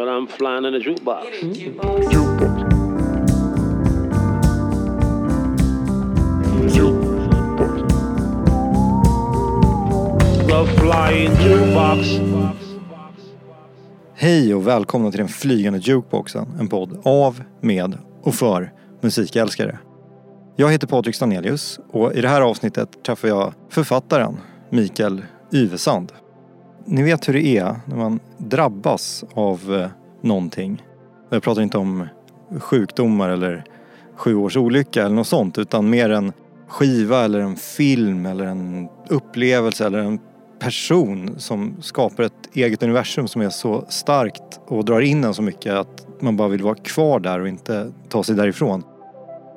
But I'm flying in a jukebox. Flying jukebox. Hej och välkomna till den flygande jukeboxen. En podd av, med och för musikälskare. Jag heter Patrik Stanelius och i det här avsnittet träffar jag författaren Mikael Yvesand. Ni vet hur det är när man drabbas av eh, någonting. Jag pratar inte om sjukdomar eller sju års olycka eller något sånt utan mer en skiva eller en film eller en upplevelse eller en person som skapar ett eget universum som är så starkt och drar in en så mycket att man bara vill vara kvar där och inte ta sig därifrån.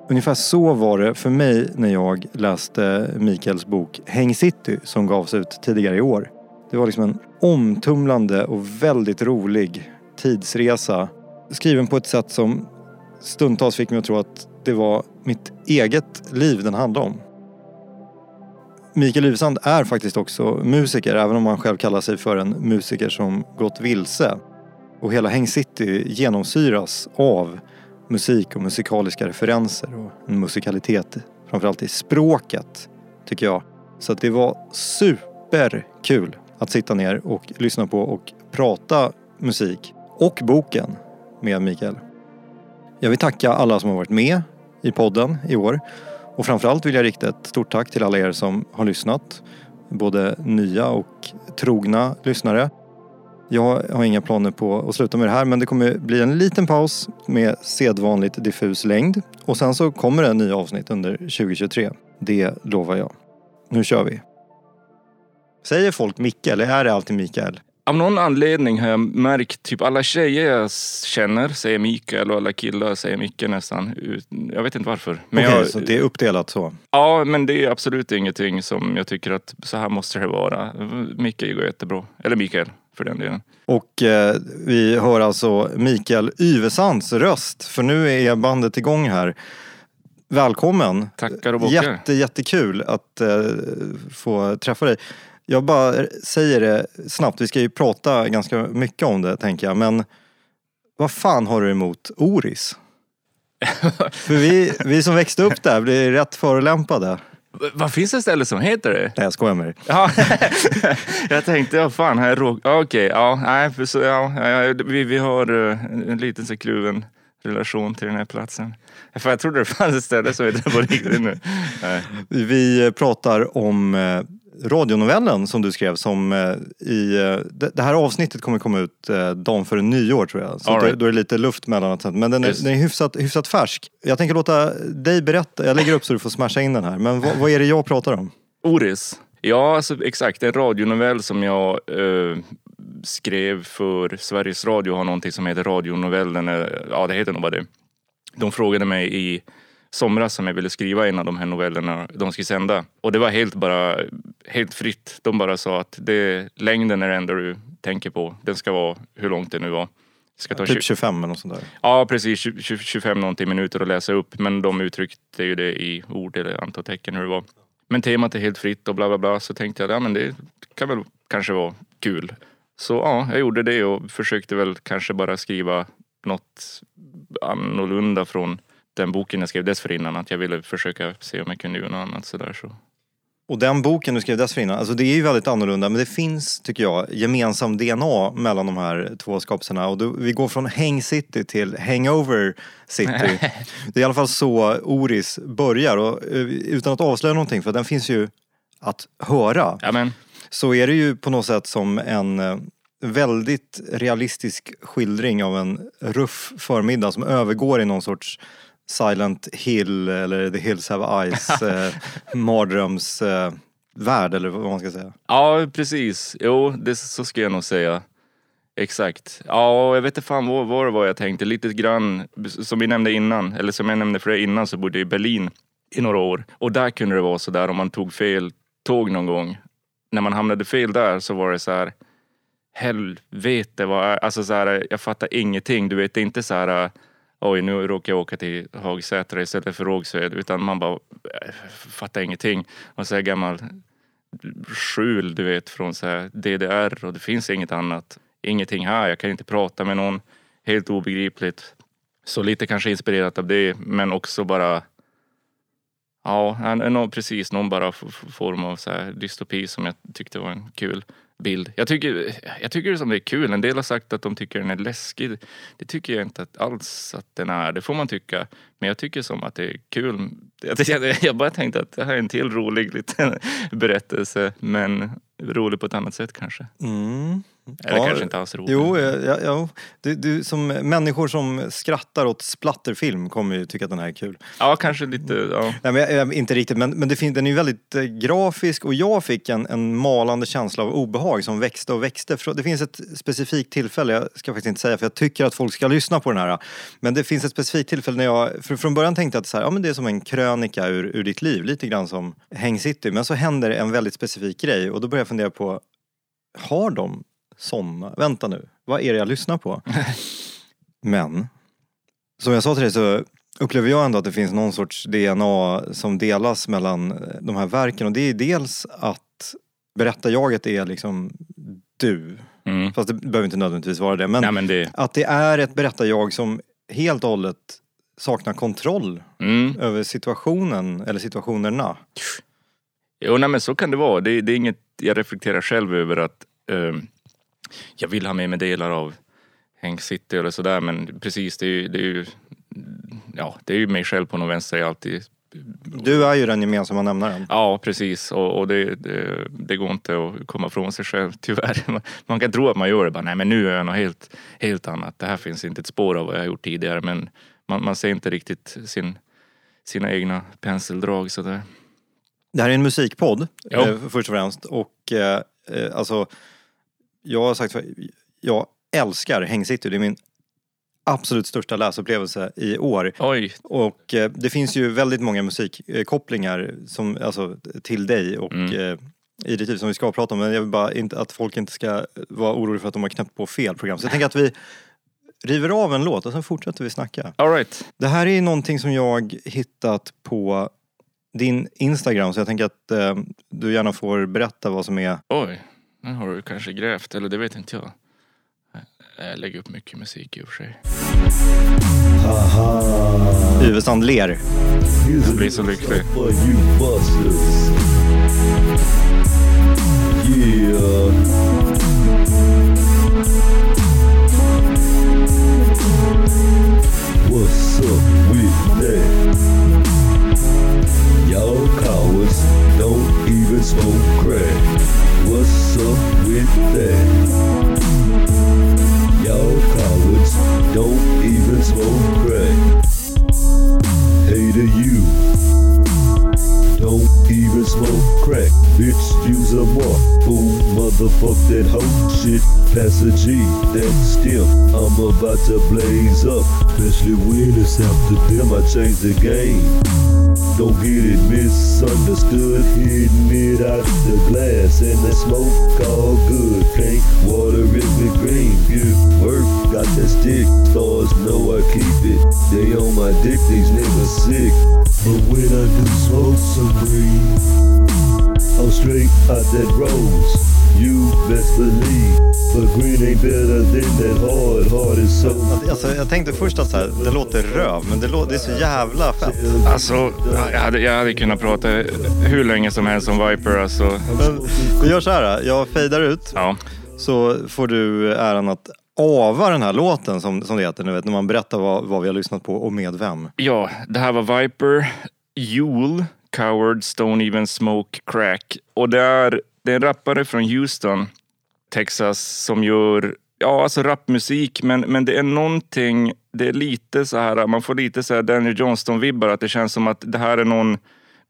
Ungefär så var det för mig när jag läste Mikaels bok Häng City som gavs ut tidigare i år. Det var liksom en omtumlande och väldigt rolig tidsresa skriven på ett sätt som stundtals fick mig att tro att det var mitt eget liv den handlade om. Mikael Yvesand är faktiskt också musiker, även om han själv kallar sig för en musiker som gått vilse. Och hela Häng City genomsyras av musik och musikaliska referenser och en musikalitet, framförallt i språket, tycker jag. Så att det var superkul att sitta ner och lyssna på och prata musik och boken med Mikael. Jag vill tacka alla som har varit med i podden i år. Och framförallt vill jag rikta ett stort tack till alla er som har lyssnat. Både nya och trogna lyssnare. Jag har inga planer på att sluta med det här men det kommer bli en liten paus med sedvanligt diffus längd. Och sen så kommer det nya avsnitt under 2023. Det lovar jag. Nu kör vi. Säger folk Micke eller är det alltid Mikael? Av någon anledning har jag märkt, typ alla tjejer jag känner säger Mikael och alla killar säger Micke nästan. Jag vet inte varför. Okej, jag, så det är uppdelat så? Ja, men det är absolut ingenting som jag tycker att så här måste det vara. Micke går jättebra. Eller Mikael för den delen. Och eh, vi hör alltså Mikael Yvesands röst, för nu är bandet igång här. Välkommen! Tackar och bockar. Jätte, jättekul att eh, få träffa dig. Jag bara säger det snabbt, vi ska ju prata ganska mycket om det tänker jag, men vad fan har du emot Oris? För vi, vi som växte upp där blir rätt förolämpade. Vad finns det ställe som heter det? Nej jag skojar med dig. Ja, jag tänkte, ja fan, här råk... Ja, Okej, ja, nej, för så, ja, ja, vi, vi har eh, en liten så kluven relation till den här platsen. För jag trodde det fanns ett ställe som heter det på riktigt nu. Nej. Vi pratar om eh, radionovellen som du skrev som eh, i... eh, Det här avsnittet kommer komma ut eh, dagen före nyår tror jag. Så All då, right. då är det lite luft mellan att Men den är, den är hyfsat, hyfsat färsk. Jag tänker låta dig berätta. Jag lägger upp så du får smasha in den här. Men vad, vad är det jag pratar om? Oris. Ja, alltså, exakt. En radionovell som jag eh, skrev för Sveriges Radio har någonting som heter radionovellen. Ja, det heter nog bara det. De frågade mig i somras om jag ville skriva en av de här novellerna de skulle sända. Och det var helt bara helt fritt. De bara sa att det, längden är det enda du tänker på. Den ska vara hur långt det nu var. Ska ta Typ 25 eller något sånt där. Ja, precis. 20, 20, 25 någonting minuter att läsa upp. Men de uttryckte ju det i ord eller antal tecken hur det var. Men temat är helt fritt och bla bla bla. Så tänkte jag, ja men det kan väl kanske vara kul. Så ja, jag gjorde det och försökte väl kanske bara skriva något annorlunda från den boken jag skrev dessförinnan. Att jag ville försöka se om jag kunde göra något annat sådär. Så. Och den boken du skrev dessförinnan, alltså det är ju väldigt annorlunda men det finns, tycker jag, gemensam DNA mellan de här två skapelserna. Och då, vi går från Häng City till Hangover City. det är i alla fall så Oris börjar och eh, utan att avslöja någonting, för den finns ju att höra. Ja, men, Så är det ju på något sätt som en eh, väldigt realistisk skildring av en ruff förmiddag som övergår i någon sorts Silent Hill eller The Hills Have Eyes eh, mardröms eh, eller vad man ska säga. ja, precis. Jo, det, så ska jag nog säga. Exakt. Ja, jag vet inte fan vad, vad det var jag tänkte. Lite grann, som vi nämnde innan, eller som jag nämnde för dig innan, så bodde jag i Berlin i några år. Och där kunde det vara så där om man tog fel tåg någon gång. När man hamnade fel där så var det så här, helvete vad alltså så här, jag fattar ingenting. Du vet, det är inte så här, oj nu råkar jag åka till Hagsätra istället för Rågsved. Utan man bara, eh, fattar ingenting. Och så här gammal skjul, du vet, från så här DDR och det finns inget annat ingenting här, jag kan inte prata med någon. Helt obegripligt. Så lite kanske inspirerat av det, men också bara Ja, precis. Någon bara form av så här dystopi som jag tyckte var en kul bild. Jag tycker, jag tycker som det är kul. En del har sagt att de tycker den är läskig. Det tycker jag inte att alls att den är. Det får man tycka. Men jag tycker som att det är kul. Jag, jag, jag bara tänkte att det här är en till rolig liten berättelse. Men rolig på ett annat sätt kanske. Mm. Eller Ja, kanske inte alls rolig. Jo, ja, ja. Du, du, som människor som skrattar åt splatterfilm kommer ju tycka att den här är kul. Ja, kanske lite. Ja. Nej, men, inte riktigt, men, men det fin- den är ju väldigt eh, grafisk och jag fick en, en malande känsla av obehag som växte och växte. Det finns ett specifikt tillfälle, jag ska faktiskt inte säga för jag tycker att folk ska lyssna på den här. Men det finns ett specifikt tillfälle när jag för från början tänkte att så här, ja, men det är som en krönika ur, ur ditt liv, lite grann som Häng City. Men så händer en väldigt specifik grej och då börjar jag fundera på, har de såna? Vänta nu, vad är det jag lyssnar på? Men, som jag sa till dig så upplever jag ändå att det finns någon sorts DNA som delas mellan eh, de här verken och det är dels att berättarjaget är liksom du. Mm. Fast det behöver inte nödvändigtvis vara det. Men Nej, men det, att det är ett berättarjag som helt och hållet saknar kontroll mm. över situationen eller situationerna. Jo, nej, men så kan det vara. Det, det är inget jag reflekterar själv över att ehm, jag vill ha med mig delar av Hank City eller sådär. Men precis, det är ju, det är ju, ja, det är ju mig själv på något vänster. Jag alltid, Du är ju den gemensamma nämnaren. ja, precis. Och, och det, det, det går inte att komma från sig själv, tyvärr. Man, kan tro att man gör det. Bara, nej, men nu är jag något helt, helt annat. Det här finns inte ett spår av vad jag gjort tidigare. Men man, man ser inte riktigt sin, sina egna penseldrag sådär. Det här är en musikpodd Jo. eh, först och främst och eh, eh, alltså jag har sagt för, jag älskar Häng City. Det är min absolut största läsupplevelse i år. Oj, Och eh, det finns ju väldigt många musikkopplingar som, alltså, till dig och Mm. eh, i ditt liv som vi ska prata om. Men jag vill bara inte, att folk inte ska vara oroliga för att de har knäppt på fel program. Så jag tänker att vi river av en låt och sen fortsätter vi snacka. all right. Det här är någonting som jag hittat på din Instagram så jag tänker att eh, du gärna får berätta vad som är Oj, nu har du kanske grävt, eller det vet inte jag. Jag lägger upp mycket musik i och för sig. Yvesand ler. Jag blir så lycklig. What's up with that? Y'all cowards don't even smoke crack. What's up with that? Y'all cowards don't even smoke crack. To you. Don't even smoke crack, bitch, use a mark. Boom, motherfuck that hoe shit. Pass a G, that stem. I'm about to blaze up, especially when it's after them. I change the game. Don't get it misunderstood, hitting it out the glass and the smoke all good. Paint water it with green, good work, got that stick. Stars know I keep it. They on my dick, these niggas sick. But when I do smoke some weed, I'm straight out that rose. You best believe, but green ain't better than that hard, hard is so. Alltså, jag tänkte först att så här, det låter röv men det, lå- det är så jävla fett. Alltså, jag hade, jag hade kunnat prata hur länge som helst om Viper. Alltså. Men vi gör så här, jag fejdar ut Ja. så får du äran att ava den här låten som, som det heter, ni vet, när man berättar vad, vad vi har lyssnat på och med vem. ja, det här var Viper, Jule, Cowards Don't Even Smoke Crack. Och det är, det är en rappare från Houston, Texas, som gör ja, alltså rapmusik, men, men det är någonting, det är lite så här, man får lite så här Daniel Johnston-vibbar, att det känns som att det här är någon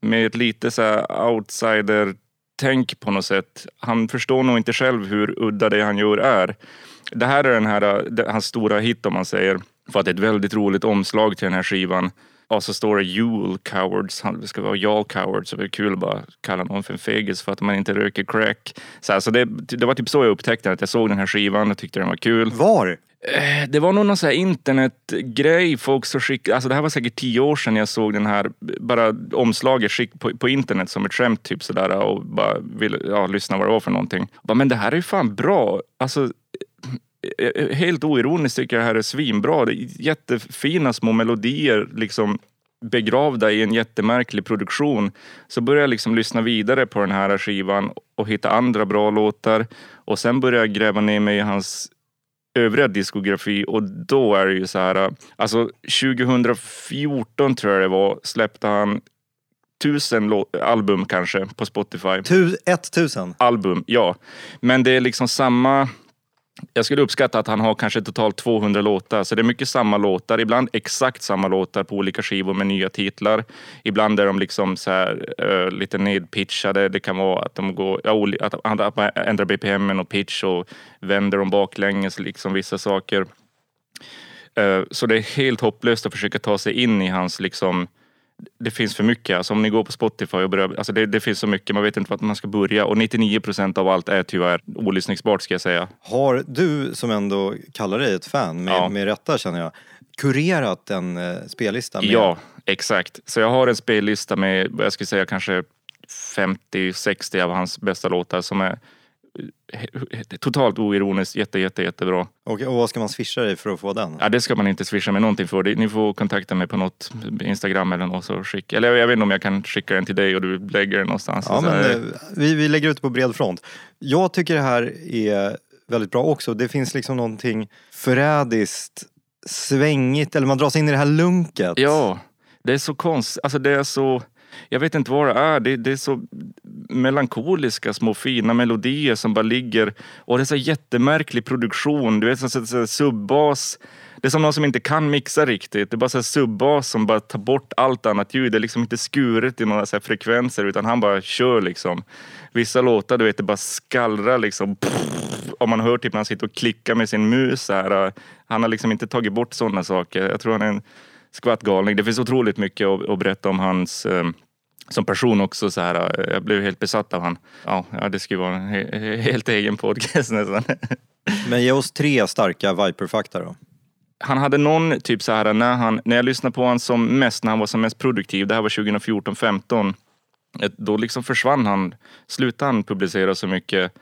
med ett lite så här outsider-tänk på något sätt. Han förstår nog inte själv hur udda det han gör är. Det här är den här, eh, hans stora hit om man säger, för att det är ett väldigt roligt omslag till den här skivan. Och så står det Jule Cowards, det ska vara Y'all Cowards, så det är kul att bara kalla någon för en fegis för att man inte röker crack. Så, här, så det, det var typ så jag upptäckte att jag såg den här skivan och tyckte den var kul. Var? Eh, Det var nog någon sån här internetgrej. Folk så skick, alltså det här var säkert tio år sedan jag såg den här, bara omslaget skick på, på internet som ett skämt typ sådär och bara ville ja, lyssna vad det var för någonting. Bara, men det här är ju fan bra. Alltså, helt oironiskt tycker jag det här är svinbra. Det är jättefina små melodier liksom begravda i en jättemärklig produktion. Så började jag liksom lyssna vidare på den här skivan och hitta andra bra låtar. Och sen började jag gräva ner mig i hans övriga diskografi och då är det ju så här. Alltså 2014 tror jag det var släppte han tusen album kanske på Spotify. Tu, 1000. Album, ja. Men det är liksom samma... Jag skulle uppskatta att han har kanske totalt 200 låtar, så det är mycket samma låtar. Ibland exakt samma låtar på olika skivor med nya titlar. Ibland är de liksom så här, uh, lite nedpitchade. Det kan vara att de går, ja, att han att man ändrar BPM och pitch och vänder dem baklänges, liksom vissa saker. Uh, så det är helt hopplöst att försöka ta sig in i hans liksom det finns för mycket. Alltså om ni går på Spotify och börjar, alltså det, det finns så mycket, man vet inte vart man ska börja. Och 99 procent av allt är tyvärr olyssningsbart ska jag säga. Har du, som ändå kallar dig ett fan, med, Ja. med rätta känner jag, kurerat en eh, spellista? Med, Ja, exakt. Så jag har en spellista med, jag skulle säga kanske 50-60 av hans bästa låtar som är totalt oironiskt jätte, jätte, jättebra. Och, och vad ska man swisha dig för att få den? Ja, det ska man inte swisha med någonting för. Ni får kontakta mig på något Instagram eller något så skicka. Eller jag vet inte om jag kan skicka den till dig och du lägger den någonstans. Ja, men, eh, vi, vi lägger ut på bred front. Jag tycker det här är väldigt bra också. Det finns liksom någonting förrädiskt, svängigt, eller man dras in i det här lunket. Ja, det är så konstigt. Alltså det är så... Jag vet inte vad det är. Det, det är så melankoliska små fina melodier som bara ligger. Och det är så jättemärklig produktion. Du vet, så, så, så, subbas. Det är som någon som inte kan mixa riktigt. Det är bara så här subbas som bara tar bort allt annat ljud. Det är liksom inte skuret i några så här frekvenser utan han bara kör liksom. Vissa låtar, du vet, det bara skallrar liksom. Om man hör typ när han sitter och klickar med sin mus. Så här. Han har liksom inte tagit bort sådana saker. Jag tror han är en skvattgalning. Det finns otroligt mycket att, att berätta om hans eh, som person också. Så här, eh, jag blev helt besatt av han. Ja, ja det skulle vara en he, he, helt egen podcast nästan. Men ge oss tre starka Viper-fakta då. Han hade någon typ så här när, han, när jag lyssnade på honom som mest, när han var som mest produktiv, det här var 2014-15. eh, Då liksom försvann han, slutade han publicera så mycket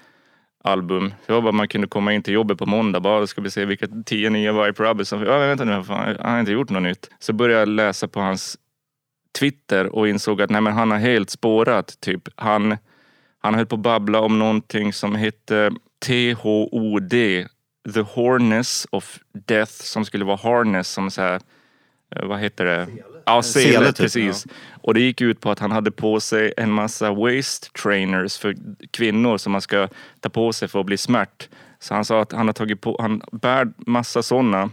album. Det var bara man kunde komma in till jobbet på måndag, bara "Då ska vi se vilka tio nya Viper album som... Ja, vänta nu, fan, han har inte gjort något nytt. Så började jag läsa på hans Twitter och insåg att nej, men han har helt spårat. Typ. Han, han höll på att babbla om någonting som hette THOD, The Horness of Death, som skulle vara harness som så här, eh, vad heter det? Ja, sele, Sele typ, precis. Och det gick ut på att han hade på sig en massa waist trainers för kvinnor som man ska ta på sig för att bli smärt. Så han sa att han har tagit på, han bär massa sådana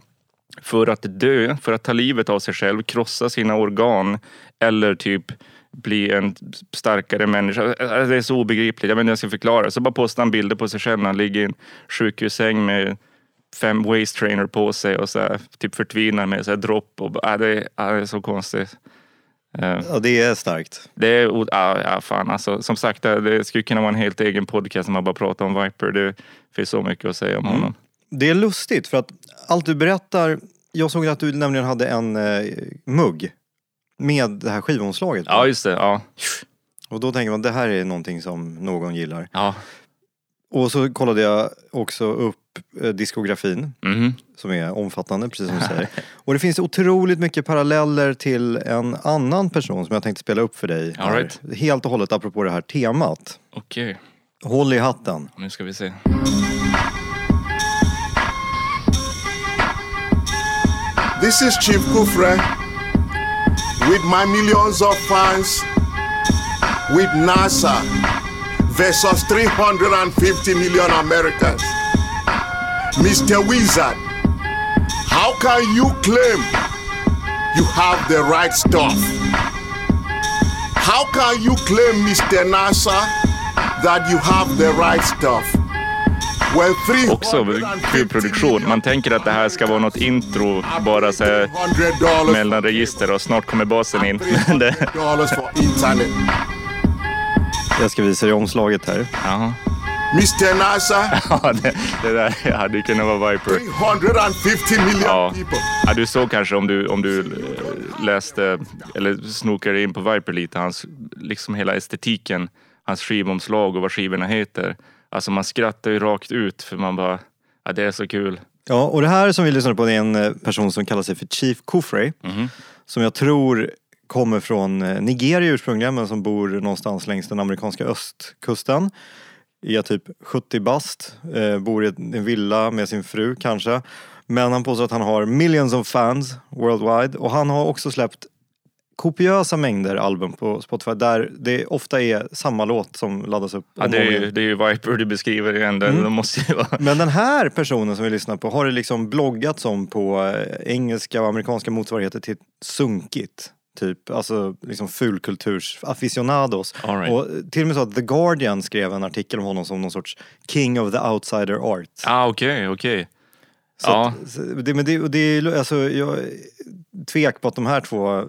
för att dö, för att ta livet av sig själv, krossa sina organ eller typ bli en starkare människa. Alltså, Det är så obegripligt, jag vet inte hur jag ska förklara. Så bara postar han bilder på sig själv när han ligger i en sjukhussäng med fem waist trainer på sig och så här, typ förtvinar med så här dropp. Och, äh, det, är, äh, det är så konstigt. Eh, Ja, det är starkt. det är, o- ja, fan alltså. Som sagt, det, skulle kunna vara en helt egen podcast när man bara pratar om Viper. Det finns så mycket att säga om honom. Det är lustigt för att allt du berättar, jag såg att du nämligen hade en eh, mugg med det här skivomslaget på. Ja, just det. Ja. Och då tänker man det här är någonting som någon gillar. Ja. Och så kollade jag också upp eh, diskografin Mhm. som är omfattande, precis som du säger. Och det finns otroligt mycket paralleller till en annan person som jag tänkte spela upp för dig. All right. Helt och hållet apropå det här temat. Okej, Håll i hatten. nu ska vi se. This is Chief Kufre with my millions of fans with NASA versus 350 million Americans. Mr. Wizard, how can you claim you have the right stuff? How can you claim, Mr. NASA, that you have the right stuff? Också produktion. Man tänker att det här ska vara något intro, bara så här $300 mellan register och snart kommer basen in. Jag ska visa dig omslaget här. Jaha. Mr. NASA, Ja, det, det där hade ju kunnat vara Viper. 350 million Ja. people. ja, du såg kanske om du, om du eh, läste eller snokade in på Viper lite, hans, liksom hela estetiken, hans skivomslag och vad skivorna heter. Alltså man skrattar ju rakt ut för man bara, Ja, det är så kul. Ja, och det här som vi lyssnade på det är en eh, person som kallar sig för Chief Kufrey. Mhm. Som jag tror kommer från eh, Nigeria ursprungligen men som bor någonstans längs den amerikanska östkusten. Är typ 70 bast, eh, bor i en villa med sin fru kanske. Men han påstår att han har millions of fans worldwide och han har också släppt kopiösa mängder album på Spotify där det ofta är samma låt som laddas upp. Ja, det, är ju, det är ju Viper du beskriver igen. Det, Mm. måste ju vara... Men den här personen som vi lyssnar på har det liksom bloggats om på eh, engelska och amerikanska motsvarigheter till sunkigt. Typ, alltså liksom fulkulturs aficionados. Right. Och till och med så att The Guardian skrev en artikel om honom som någon sorts King of the outsider art. Ah, okej, okej. Så Ja. att, det, men det, det är, alltså, jag tvek på att de här två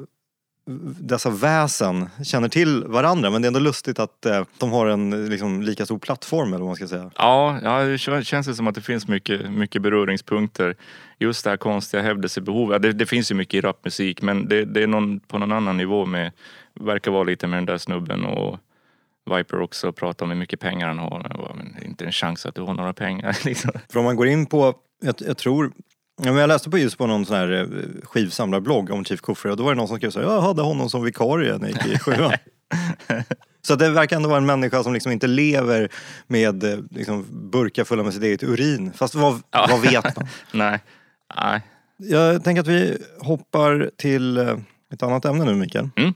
dessa väsen känner till varandra men det är ändå lustigt att eh, de har en liksom, lika stor plattform eller vad man ska säga. Ja, ja, det kän- känns det som att det finns mycket, mycket beröringspunkter. Just det här konstiga hävdelsebehov. Ja, det, det finns ju mycket i rapmusik men det, det är någon, på någon annan nivå med, verkar vara lite med den där snubben och Viper också pratar om hur mycket pengar han har. Men inte en chans att du har några pengar. Liksom. För om man går in på, jag, jag tror, ja, men jag läste på just på någon sån här eh, skivsamlarblogg om Chief Kufre och då var det någon som skrev så här, jag hade honom som vikarie när jag gick i sjuan. så det verkar ändå vara en människa som liksom inte lever med eh, liksom, burkar fulla med sitt eget urin. Fast vad, Ja. vad vet man? Nej. Nej. Jag tänker att vi hoppar till eh, ett annat ämne nu Mikael. Mm.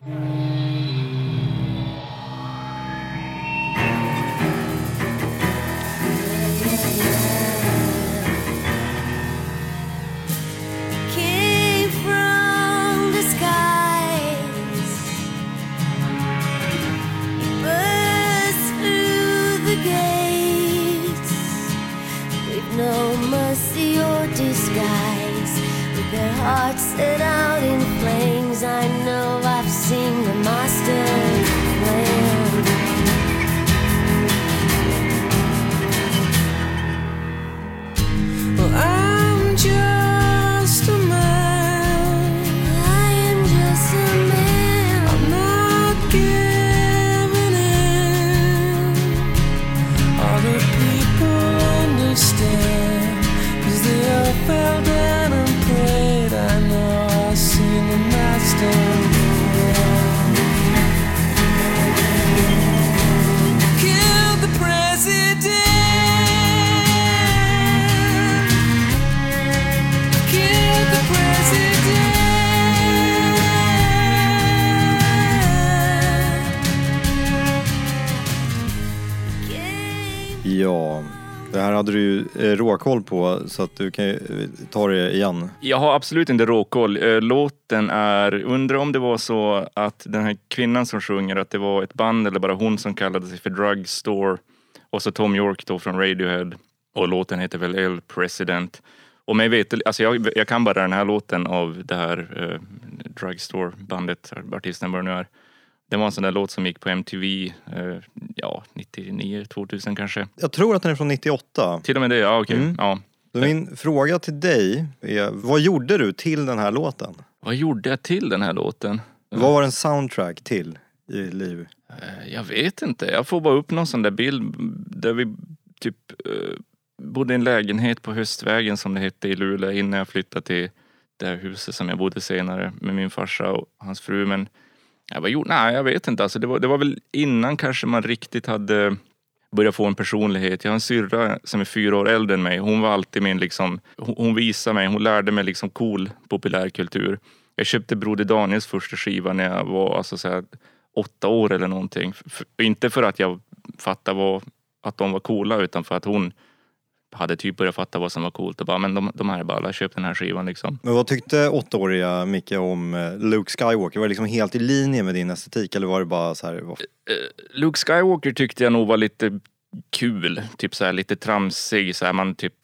Hearts set out in flames, I know I've seen the master Eh, råkoll på så att du kan ju eh, ta det igen. Jag har absolut inte råkoll. Eh, låten är, undrar om det var så att den här kvinnan som sjunger, att det var ett band eller bara hon som kallade sig för Drugstore. Och så Tom York då från Radiohead. Och låten heter väl El President. Och mig vet, alltså jag, jag kan bara den här låten av det här eh, Drugstore-bandet, artisten vad det nu är. Det var en sån där låt som gick på MTV, eh, ja 99, 2000 kanske. Jag tror att den är från 98. Till och med det, ja okej. Mm. Ja. Så min fråga till dig är, vad gjorde du till den här låten? Vad gjorde jag till den här låten? Vad var en soundtrack till i liv? Eh, Jag vet inte. Jag får bara upp någon sån där bild där vi typ eh, bodde i en lägenhet på Höstvägen som det hette i Luleå innan jag flyttade till det här huset som jag bodde senare med min farsa och hans fru. Men jag var jo, nej jag vet inte. Alltså, det, var, det var väl innan kanske man riktigt hade börjat få en personlighet. Jag har en syrra som är fyra år äldre än mig. Hon var alltid min liksom, hon, hon visade mig, hon lärde mig liksom cool populärkultur. Jag köpte Broder Daniels första skiva när jag var alltså, så här, åtta år eller någonting. F- inte för att jag fattade vad, att de var coola utan för att hon hade typ börjat fatta vad som var coolt och bara, men de, de här är balla, köp den här skivan liksom. Men vad tyckte åttaåriga Micke om eh, Luke Skywalker? Var det liksom helt i linje med din estetik eller var det bara så här? vad- Luke Skywalker tyckte jag nog var lite kul, typ så här lite tramsig, så här, man typ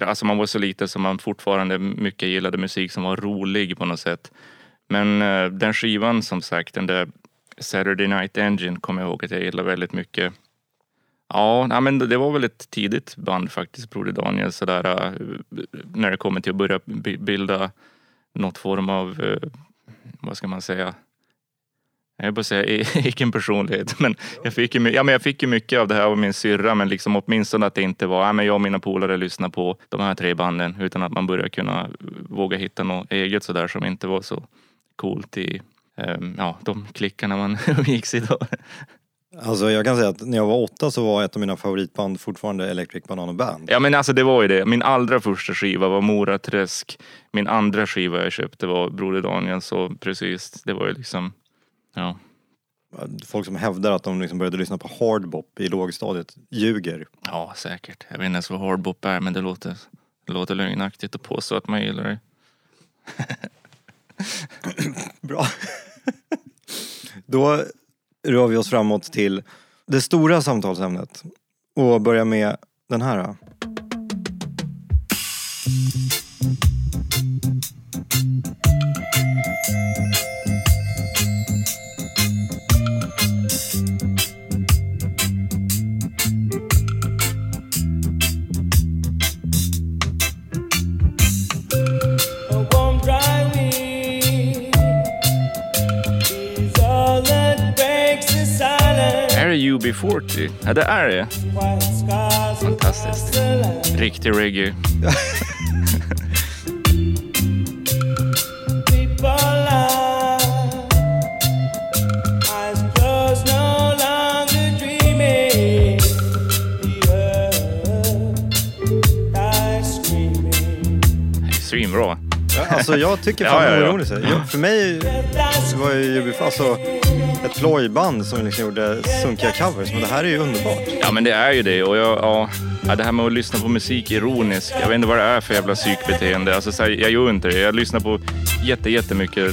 alltså man var så liten så man fortfarande mycket gillade musik som var rolig på något sätt. Men eh, den skivan som sagt, den där Saturday Night Engine kommer jag ihåg att jag gillade väldigt mycket. Ja, nej, men det var väl ett tidigt band faktiskt, Broder Daniel, sådär, eh, när det kommer till att börja bilda något form av, eh, vad ska man säga, jag vill bara säga egen personlighet, men jag fick, ju, ja, men jag fick ju mycket av det här av min syrra, men liksom åtminstone att det inte var, ja, men jag och mina polare lyssnar på de här tre banden, utan att man börjar kunna våga hitta något eget sådär som inte var så coolt i ehm, ja, de klickarna man umgicks i då. Alltså jag kan säga att när jag var åtta så var ett av mina favoritband fortfarande Electric Banana Band. Ja men alltså det var ju det. Min allra första skiva var Mora Träsk. Min andra skiva jag köpte var Broder Daniel, så precis, det var ju liksom, ja. Folk som hävdar att de liksom började lyssna på hardbop i lågstadiet ljuger. Ja, säkert. Jag vet inte ens vad hardbop är, men det låter, det låter lögnaktigt att påstå att man gillar det. Bra. Då rör vi oss framåt till det stora samtalsämnet och börjar med den här. Ja, det är det. Fantastiskt. Riktig reggae. Alltså jag tycker Ja, fan ja, ja. orolig sig. Jag, för mig var ju UB, alltså ett plojband som liksom gjorde sunkiga covers men det här är ju underbart. Ja men det är ju det och jag, ja, ja, det här med att lyssna på musik ironiskt. Jag vet inte vad det är för jävla psykbeteende. Alltså, så här, jag gör inte det. Jag lyssnar på jätte, jättemycket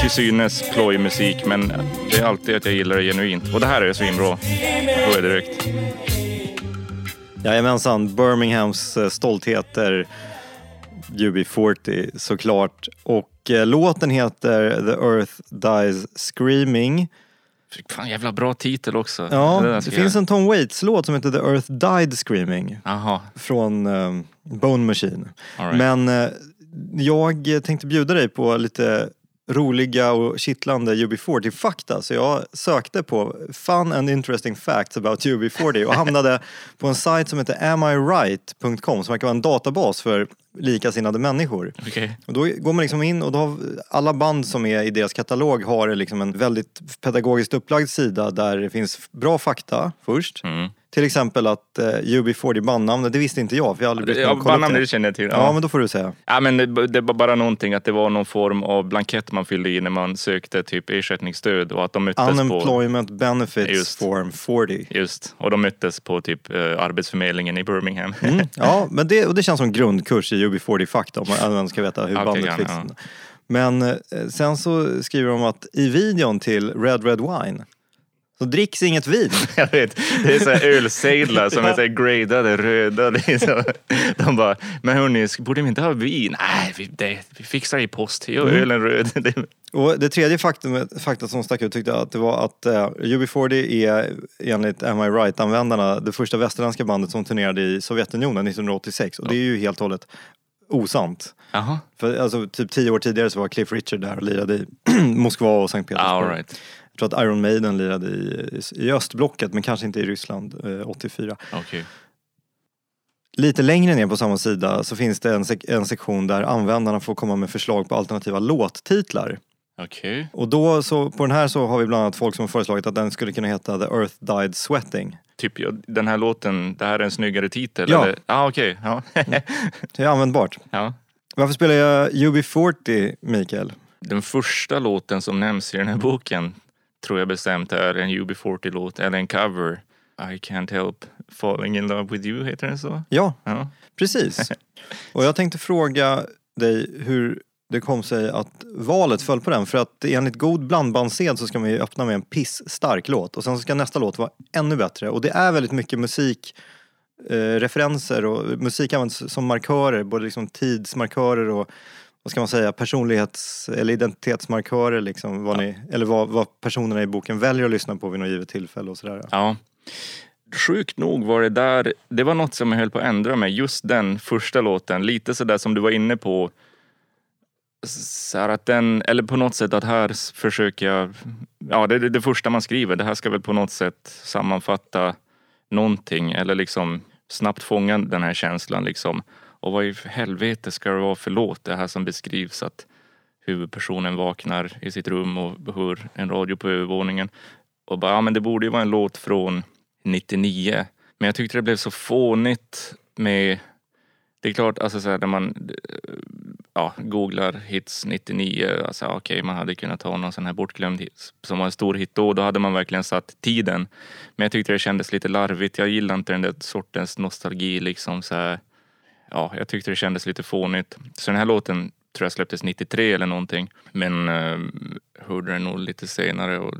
till synes plojmusik men det är alltid att jag gillar det genuint. Och det här är svinbra. Tror jag direkt. Jajamensan, Birminghams eh, stoltheter UB40 såklart. Och eh, låten heter The Earth Dies Screaming. Fan jävla bra titel också. Ja, det ska finns en Tom Waits-låt som heter The Earth Died Screaming Jaha, från eh, Bone Machine. right. Men eh, jag tänkte bjuda dig på lite roliga och kittlande UB40-fakta. Så jag sökte på Fun and interesting facts about UB40 och hamnade på en sajt som heter amiright.com som verkar vara en databas för likasinnade människor. Okej. Och då går man liksom in och då har alla band som är i deras katalog har liksom en väldigt pedagogiskt upplagd sida där det finns bra fakta först. Mm. Till exempel att eh, UB40 bandnamnet, det visste inte jag för jag har aldrig brytt mig Ja, om att kolla upp bandnamnet det. känner jag till. Ja, men då får du säga. Ja, men det, det var bara någonting att det var någon form av blankett man fyllde i när man sökte typ ersättningsstöd och att de möttes på... Unemployment Benefits Just. Form 40. Just, och de möttes på typ eh, Arbetsförmedlingen i Birmingham. Mm, ja, men det, och det känns som grundkurs i UB40-fakta om man, ska veta hur bandet ja, finns. ja. Men eh, sen så skriver de att i videon till Red Red Wine så dricks inget vin. Jag vet, det är så här ölsejdlar som är så här gradade röda. Liksom. De bara, men hörni, borde vi inte ha vin? Nej, vi, det, vi fixar i post. Gör Mm. ölen röd. Och det tredje faktum, fakta som stack ut tyckte jag att det var att eh, UB40 är enligt Am I Right-användarna det första västerländska bandet som turnerade i Sovjetunionen 1986 och det är ju helt och hållet osant. Jaha, För alltså, typ tio år tidigare så var Cliff Richard där och lirade i Moskva och Sankt Petersburg. all right. Tror att Iron Maiden lirade i, i östblocket men kanske inte i Ryssland eh, 84. Okej. Lite längre ner på samma sida så finns det en, sek- en sektion där användarna får komma med förslag på alternativa låttitlar. Okej. Och då så, på den här så har vi bland annat folk som har föreslagit att den skulle kunna heta The Earth Died Sweating. Typ, den här låten, det här är en snyggare titel? Ja. Eller? Ah, okej. Ja. Det är användbart. ja. Varför spelar jag UB40, Mikael? Den första låten som nämns i den här boken tror jag bestämt är en UB40-låt eller en cover. I can't help falling in love with you, heter den så? Ja, Ja. precis. Och jag tänkte fråga dig hur det kom sig att valet föll på den. För att enligt god blandbandssed så ska man ju öppna med en pisstark låt och sen så ska nästa låt vara ännu bättre. Och det är väldigt mycket musik eh, referenser och musik används som markörer, både liksom tidsmarkörer och vad ska man säga, personlighets eller identitetsmarkörer liksom, vad ni, eller vad, vad personerna i boken väljer att lyssna på vid något givet tillfälle och sådär. Ja. Sjukt nog var det där, det var något som jag höll på att ändra mig. Just den första låten, lite sådär som du var inne på. så att den, eller på något sätt att här försöker jag, ja det är det första man skriver, det här ska väl på något sätt sammanfatta någonting eller liksom snabbt fånga den här känslan liksom. Och vad i helvete ska det vara för låt det här som beskrivs att huvudpersonen vaknar i sitt rum och hör en radio på övervåningen. Och bara, ja men det borde ju vara en låt från 99. Men jag tyckte det blev så fånigt med det är klart, alltså så här, när man eh, ja, googlar hits 99, alltså okej man hade kunnat ta någon sån här bortglömd hit som var en stor hit då, då hade man verkligen satt tiden. Men jag tyckte det kändes lite larvigt, jag gillar inte den där sortens nostalgi liksom så här. Ja, jag tyckte det kändes lite fånigt. Så den här låten tror jag släpptes 93 eller någonting. Men eh, hörde den nog lite senare och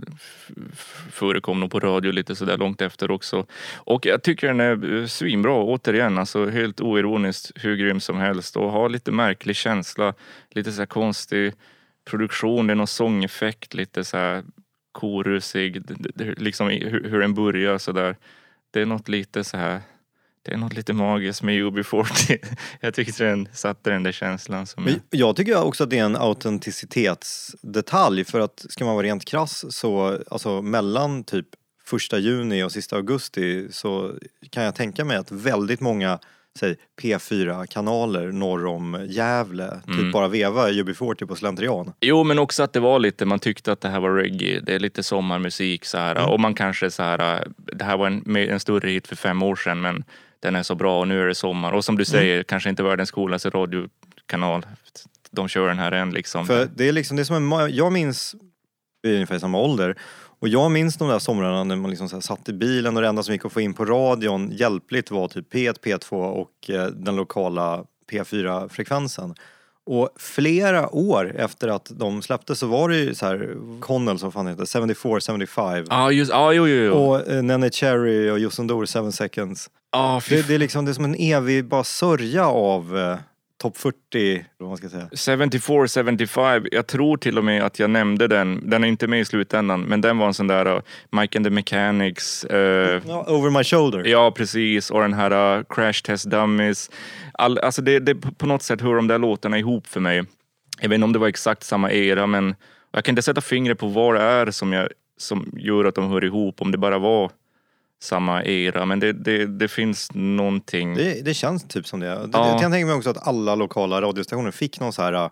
förekom nog på radio lite sådär långt efter också. Och jag tycker den är eh, svinbra, återigen, alltså helt oironiskt hur grym som helst och har lite märklig känsla, lite så här konstig produktion, det är någon sångeffekt, lite så här korusig, liksom hur, hur den börjar sådär. Det är något lite så här det är något lite magiskt med UB40. Jag tyckte den satte den där känslan som jag... jag tycker också att det är en autenticitetsdetalj för att ska man vara rent krass så alltså mellan typ första juni och sista augusti så kan jag tänka mig att väldigt många säg P4-kanaler norr om Gävle Mm. typ bara veva UB40 på slentrian. Jo, men också att det var lite, man tyckte att det här var reggae. Det är lite sommarmusik så här. Mm. Och man kanske så här, det här var en, en större hit för fem år sedan men den är så bra och nu är det sommar. Och som Mm. du säger, kanske inte världens coolaste radiokanal. De kör den här än liksom. För det är liksom, det är som en, jag minns, vi är ungefär i samma ålder, och jag minns de där somrarna när man liksom satt i bilen och det enda som gick att få in på radion hjälpligt var typ P1, P2 och eh, den lokala P4-frekvensen. Och flera år efter att de släpptes så var det ju så här, Connell som fan heter, 74, 75. Ja, just, ja, jo, jo, jo. Och eh, Nene Cherry och Justin Dor, 7 seconds. Fy Det, det, är liksom, det är som en evig bara sörja av eh, topp 40, eller vad man ska säga. 74, 75, jag tror till och med att jag nämnde den. Den är inte med i slutändan, men den var en sån där uh, Mike and the Mechanics. Ja, over my shoulder. Ja, precis. Och den här uh, Crash Test Dummies. All, alltså det, det, på något sätt hör de där låtarna ihop för mig. Jag vet inte om det var exakt samma era, men jag kan inte sätta fingret på vad det är som, jag, som gör att de hör ihop. Om det bara var samma era, men det, det, det finns någonting. Det, det känns typ som det. Ja. Jag kan tänka mig också att alla lokala radiostationer fick någon så här, äh,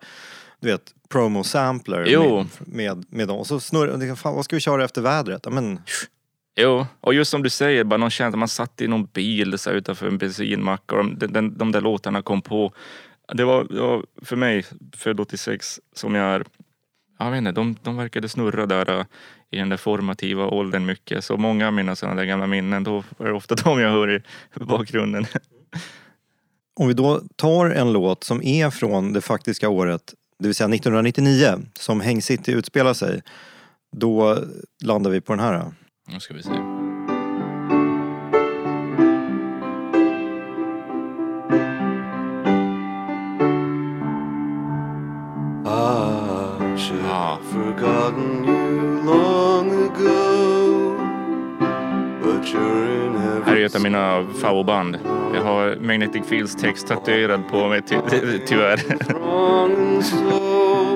du vet, promo-sampler Jo. med, med, med dem. Och så snurrar fan vad ska vi köra efter vädret? Men, Jo, och just som du säger, bara någon känsla, man satt i någon bil så här, utanför en bensinmack och de, den, de där låtarna kom på. Det var, det var för mig, född 86, som jag är, jag vet inte, de, de verkade snurra där äh, i den där formativa åldern mycket. Så många av mina sådana där gamla minnen, då är det ofta de jag hör i bakgrunden. om vi då tar en låt som är från det faktiska året, det vill säga 1999, som Häng City utspelar sig. Då landar vi på den här. Nu ska vi se. Ah. Have forgotten you long ago. But you're in Här är ett av mina favoritband. Jag har Magnetic Fields text tatuerad på mig ty tyvärr. wrong and so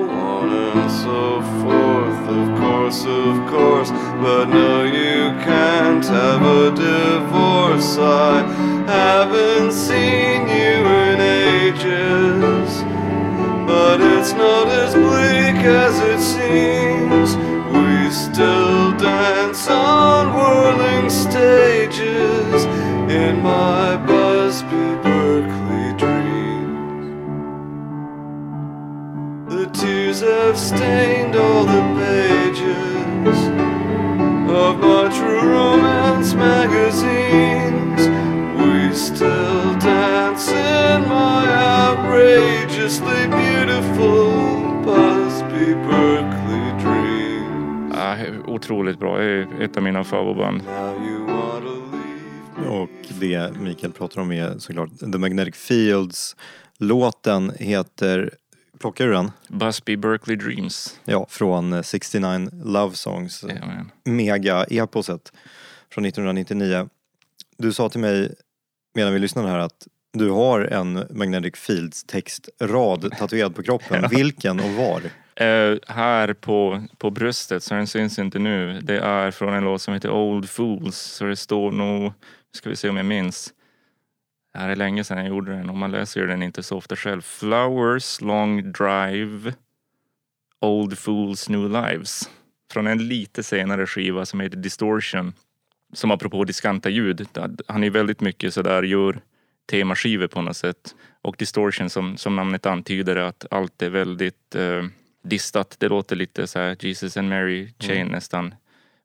on and so forth. Of course, of course. But no, you can't have a divorce. I haven't seen you in ages. But it's not as bleak as it seems. Still dance on whirling stages in my Busby Berkeley dreams. The tears have stained all the pages of my true romance magazines. We still dance in my outrageously beautiful Busby Berkeley otroligt bra. Det är ett av mina favoritband. Och det Mikael pratar om är såklart The Magnetic Fields. Låten heter, plockar du den? Busby Berkeley Dreams. Ja, från eh, 69 Love Songs. Mega-eposet från 1999. Du sa till mig medan vi lyssnade här att Du har en Magnetic Fields textrad tatuerad på kroppen. Vilken och var? Eh, här på, på bröstet, så den syns inte nu. Det är från en låt som heter Old Fools. Så det står nog, ska vi se om jag minns. Det här är länge sedan jag gjorde den och man läser ju den inte så ofta själv. Flowers Long Drive Old Fools New Lives. Från en lite senare skiva som heter Distortion. Som apropå diskanta ljud, han är väldigt mycket sådär, gör temaskivor på något sätt. Och Distortion som, som namnet antyder att allt är väldigt eh, distat. Det låter lite så här Jesus and Mary Chain nästan.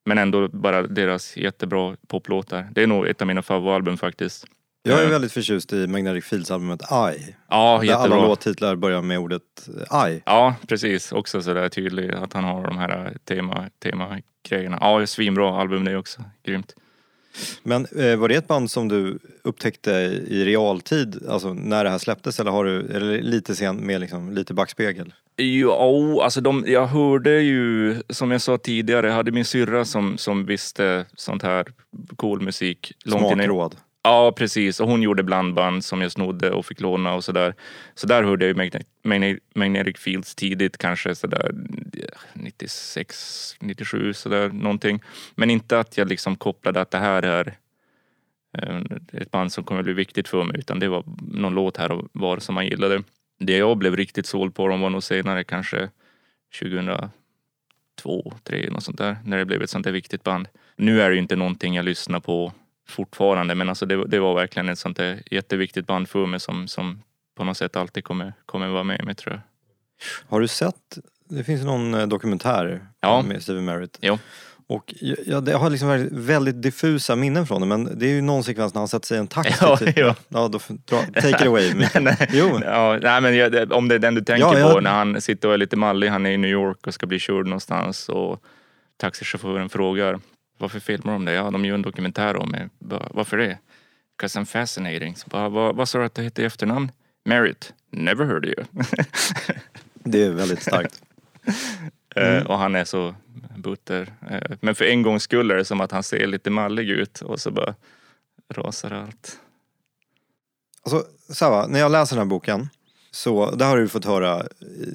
Men ändå bara deras jättebra poplåtar. Det är nog ett av mina favoritalbum faktiskt. Jag är Eh, väldigt förtjust i Magnetic Fields albumet I. Ja, Där alla jättebra. låttitlar börjar med ordet I. Ja, precis. Också sådär tydligt att han har de här tema, tema grejerna. Ja, svinbra album det också. Grymt. Men eh, var det ett band som du upptäckte i realtid, alltså när det här släpptes eller har du, eller lite sen med liksom, lite backspegel? Jo, alltså de, jag hörde ju, som jag sa tidigare, jag hade min syrra som, som visste sånt här cool musik. Smakråd. Ja, precis. Och hon gjorde blandband som jag snodde och fick låna och sådär. Så där hörde jag ju Magne- Magne- Magnetic Fields tidigt, kanske sådär 96, 97 sådär någonting. Men inte att jag liksom kopplade att det här är eh, ett band som kommer bli viktigt för mig, utan det var någon låt här och var som man gillade. Det jag blev riktigt såld på dem var nog senare, kanske 2002, 2003, något sånt där, när det blev ett sånt där viktigt band. Nu är det ju inte någonting jag lyssnar på fortfarande, men alltså det, det var verkligen ett sånt där jätteviktigt band för mig som, som på något sätt alltid kommer, kommer vara med mig tror jag. Har du sett, det finns någon eh, dokumentär Ja. med Steven Merritt. Jo. Och jag, jag, har liksom väldigt- väldigt diffusa minnen från det men det är ju någon sekvens när han sätter sig i en taxi. Ja, typ. ja. ja då, dra, take it away. Nej, nej. Jo. Ja, nej, men jag, om det är den du tänker Ja, jag- på, när han sitter och är lite mallig, han är i New York och ska bli körd någonstans och taxichauffören frågar varför filmar de det? Ja, de gör en dokumentär om mig. Varför det? 'Cause I'm fascinating. Så bara, vad, vad sa du att det hette i efternamn? Merritt. Never heard of you. Det är väldigt starkt. Eh, och han är så butter. Eh, Men för en gångs skull är det som att han ser lite mallig ut och så bara rasar allt. Alltså, Sava, när jag läser den här boken så, det har du fått höra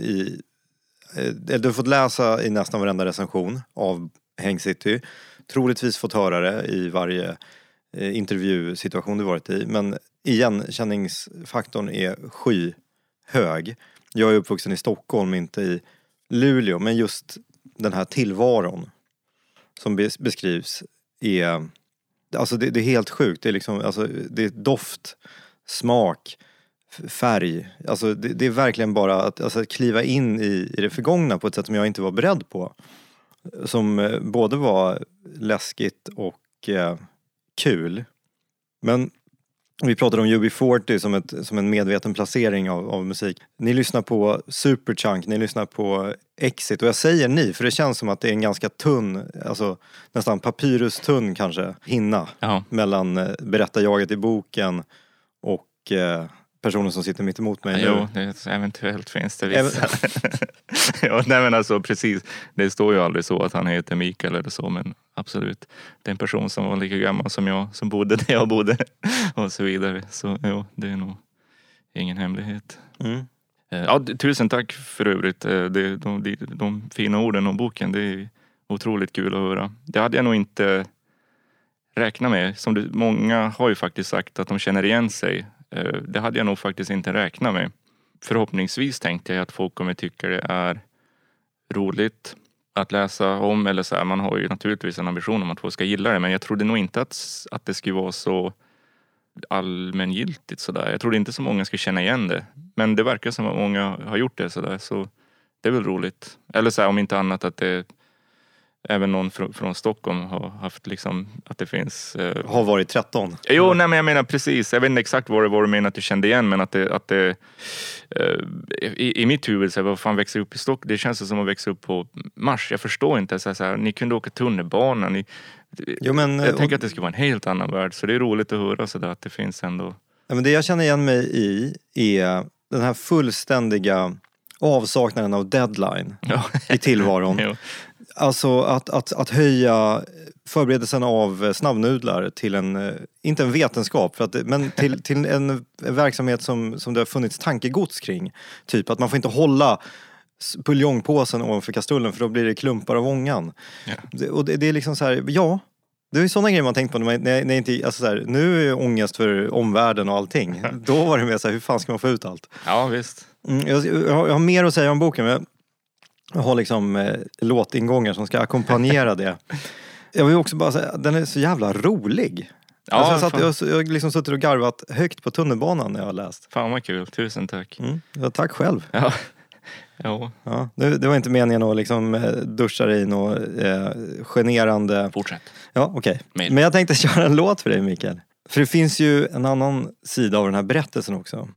i, eh, du har fått läsa i nästan varenda recension av Häng City. Troligtvis fått höra det i varje intervjusituation du varit i. Men igenkänningsfaktorn är skyhög. Jag är uppvuxen i Stockholm, inte i Luleå. Men just den här tillvaron som beskrivs är Alltså det, det är helt sjukt. Det är liksom, alltså det är doft, smak, färg. Alltså det, det är verkligen bara att, alltså att kliva in i, i det förgångna på ett sätt som jag inte var beredd på. Som eh, både var läskigt och eh, kul. Men vi pratade om UB40 som, ett, som en medveten placering av, av musik. Ni lyssnar på Superchunk, ni lyssnar på Exit och jag säger ni för det känns som att det är en ganska tunn, alltså nästan papyrustunn kanske, hinna Ja. mellan eh, berättarjaget i boken och eh, personen som sitter mitt emot mig nu. Jo, det, eventuellt finns det vissa. ja, nej men alltså precis. Det står ju aldrig så att han heter Mikael eller så men absolut. Det är en person som var lika gammal som jag som bodde där jag bodde och så vidare. Så jo, det är nog ingen hemlighet. Mm. Eh, Ja, tusen tack för övrigt. Eh, Det, de, de, de fina orden om boken, det är otroligt kul att höra. Det hade jag nog inte räknat med. Som du, många har ju faktiskt sagt att de känner igen sig. Eh, det hade jag nog faktiskt inte räknat med. Förhoppningsvis tänkte jag att folk kommer tycka det är roligt att läsa om. Eller så här, man har ju naturligtvis en ambition om att folk ska gilla det men jag trodde nog inte att, att det skulle vara så allmängiltigt sådär. Jag trodde inte så många skulle känna igen det. Men det verkar som att många har gjort det sådär så det är väl roligt. Eller så här, om inte annat att det även någon från, från Stockholm har haft liksom att det finns eh, Har varit 13. Jo, nej men jag menar precis. Jag vet inte exakt vad det var du menade att du kände igen men att det, att det eh, i, i mitt huvud, så här, vad fan växa upp i Stockholm? Det känns som att växa upp på Mars. Jag förstår inte. Så här, så här, ni kunde åka tunnelbana. Ni, Jo, men, jag och- tänker att det skulle vara en helt annan värld. Så det är roligt att höra så där, att det finns ändå. Ja, men det jag känner igen mig i är den här fullständiga avsaknaden av deadline Ja. i tillvaron. Jo. Alltså att, att, att höja förberedelsen av snabbnudlar till en, eh, inte en vetenskap, för att, men till, till en verksamhet som, som det har funnits tankegods kring. Typ att man får inte hålla buljongpåsen ovanför kastrullen för då blir det klumpar av ångan. Ja. Det, och det, det är liksom så här, ja. Det är sådana grejer man tänkt på när, man, när, när inte, alltså så här, nu är ångest för omvärlden och allting. Då var det mer så här, hur fan ska man få ut allt? ja, visst. Mm, jag, jag, har, mer att säga om boken men jag har liksom eh, låtingångar som ska ackompanjera det. Jag vill också bara säga, den är så jävla rolig. Ja, alltså jag, satt, jag, jag liksom suttit och garvat högt på tunnelbanan när jag har läst. Fan vad kul, tusen tack. Mm. Ja, tack själv. Ja. Jo, Ja, det, det var inte meningen att liksom eh, duscha dig i något eh, generande... fortsätt. Ja, okej. Med. Men jag tänkte köra en låt för dig Mikael. För det finns ju en annan sida av den här berättelsen också.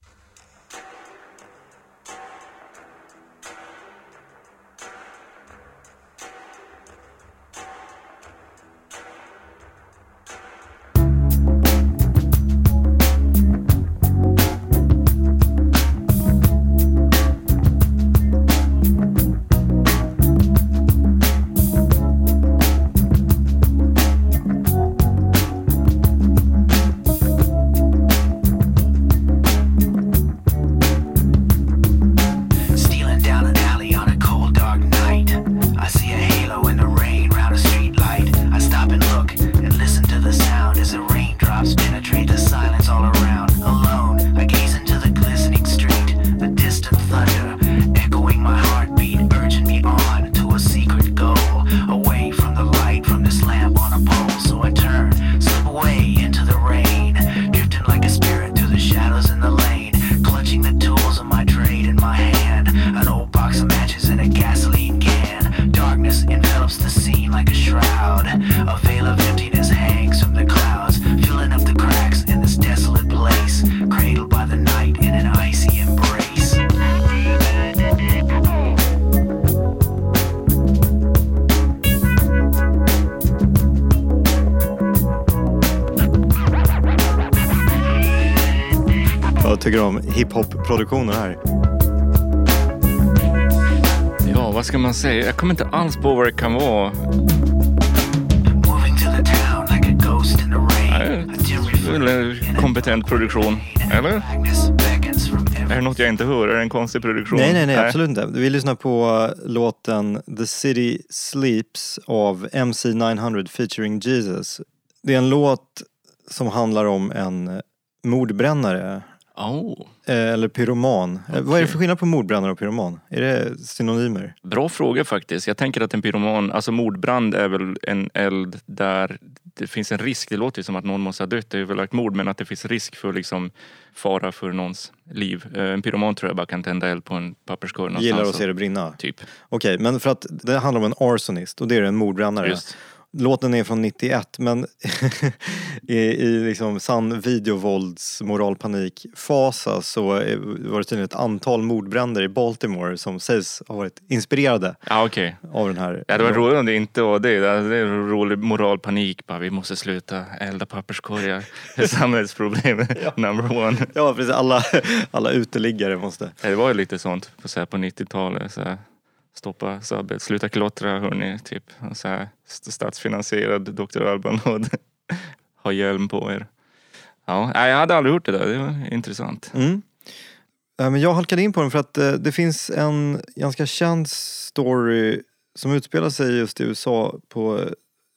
Hiphop-produktioner här. Ja, vad ska man säga? Jag kommer inte alls på vad det kan vara. Nej, väl en kompetent produktion. Eller? Är det något jag inte hör? Är det en konstig produktion? Nej, nej, nej, absolut inte. Vi lyssnar på uh, låten The City Sleeps av MC900 featuring Jesus. Det är en låt som handlar om en eh, mordbrännare. Oh, eh, Eller pyroman. Eh, Vad är det för skillnad på mordbrännare och pyroman? Är det synonymer? bra fråga faktiskt. Jag tänker att en pyroman, alltså mordbrand är väl en eld där det finns en risk. Det låter ju som att någon måste ha dött. Det är väl ett mord men att det finns risk för liksom fara för någons liv. Eh, En pyroman tror jag bara kan tända eld på en papperskorg någonstans. Gillar att se det brinna? Typ. Okej, men för att det handlar om en arsonist och det är en mordbrännare. Just. Låten är från 91 men i, i liksom sann videovåldsmoralpanik-fasa så var det tydligen ett antal mordbränder i Baltimore som sägs ha varit inspirerade Ja okej. av den här. Ja, det var roligt om det inte var det. Det är rolig moralpanik. Bara, vi måste sluta elda papperskorgar. Samhällsproblem number one. Ja precis, alla, alla uteliggare måste. Ja, Det var ju lite sånt på, så här, på 90-talet. Så här, stoppa sabbet, sluta klottra hörni. Typ. Och Så här, statsfinansierad Dr. Alban ha hjälm på er. Ja, jag hade aldrig gjort det där. Det var intressant. Mm. Men jag halkade in på den för att eh, det finns en ganska känd story som utspelar sig just i USA på eh,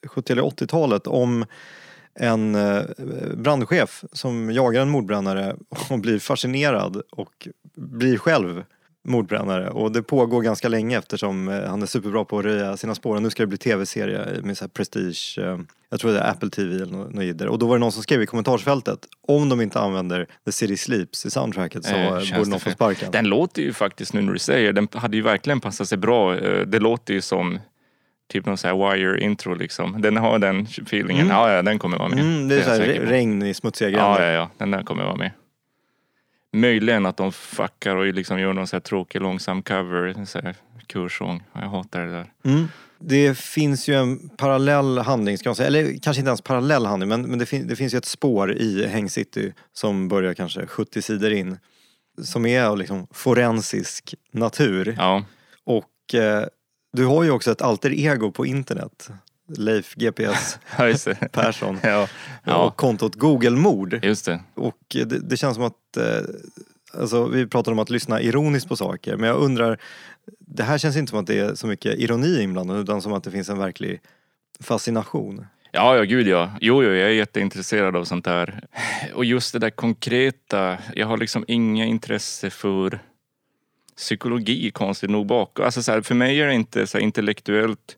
70 eller 80-talet om en eh, brandchef som jagar en mordbrännare och blir fascinerad och blir själv mordbrännare. Och det pågår ganska länge eftersom eh, han är superbra på att röja sina spår. Och nu ska det bli tv-serie med så prestige, eh, jag tror det är Apple TV eller något, jidder. Och då var det någon som skrev i kommentarsfältet om de inte använder The City Sleeps i soundtracket så Eh, borde det någon få sparken. Den låter ju faktiskt, nu när du säger den hade ju verkligen passat sig bra. Eh, Det låter ju som typ någon sån här wire intro liksom. Den har den feelingen. Mm. Ja, ja, den kommer vara med. Mm, det är jag så här, säker re- på. regn i smutsiga Ja, gränder. ja, ja. Den där kommer vara med. Möjligen att de fuckar och liksom gör någon så här tråkig långsam cover, så här kursång. Jag hatar det där. Mm. Det finns ju en parallell handling, ska man säga. eller kanske inte ens parallell handling, men, men det, fin- det finns ju ett spår i Häng City som börjar kanske 70 sidor in. som är av liksom forensisk natur. Ja, Och eh, du har ju också ett alter ego på internet. Leif GPS. Persson. Ja, ja, Och kontot Google-mord. just det. Och det, det känns som att, eh, alltså vi pratar om att lyssna ironiskt på saker, men jag undrar, det här känns inte som att det är så mycket ironi inblandad utan som att det finns en verklig fascination. Ja, ja, gud ja. Jo, jo, jag är jätteintresserad av sånt där. Och just det där konkreta. Jag har liksom inga intresse för psykologi, konstigt nog. Bak. Alltså så här, för mig är det inte så här intellektuellt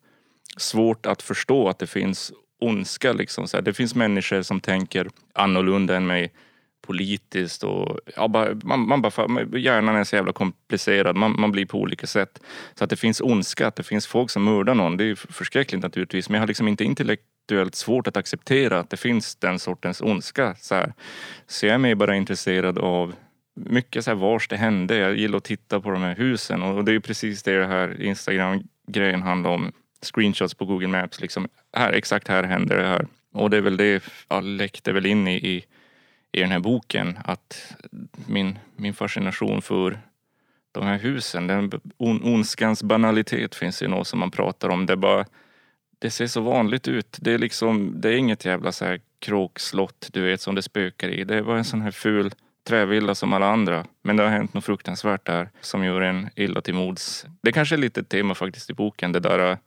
svårt att förstå att det finns ondska. Liksom. Så här, det finns människor som tänker annorlunda än mig politiskt och ja, bara, man, man bara, hjärnan är så jävla komplicerad. Man, man blir på olika sätt. Så att det finns ondska, att det finns folk som mördar någon, det är förskräckligt naturligtvis. Men jag har liksom inte intellektuellt svårt att acceptera att det finns den sortens ondska. Så, här. så jag är mer bara intresserad av mycket så här vars det hände. Jag gillar att titta på de här husen och det är precis det det här Instagram-grejen handlar om. Screenshots på Google Maps liksom. Här, exakt här händer det här. Och det är väl det jag läckte väl in i, i, i den här boken. Att min, min fascination för de här husen, den on, ondskans banalitet finns ju något som man pratar om. Det bara det ser så vanligt ut. Det är liksom, det är inget jävla så här kråkslott du vet som det spökar i. Det är bara en sån här ful trävilla som alla andra. Men det har hänt något fruktansvärt där som gör en illa till mods. Det kanske är lite ett tema faktiskt i boken. Det där,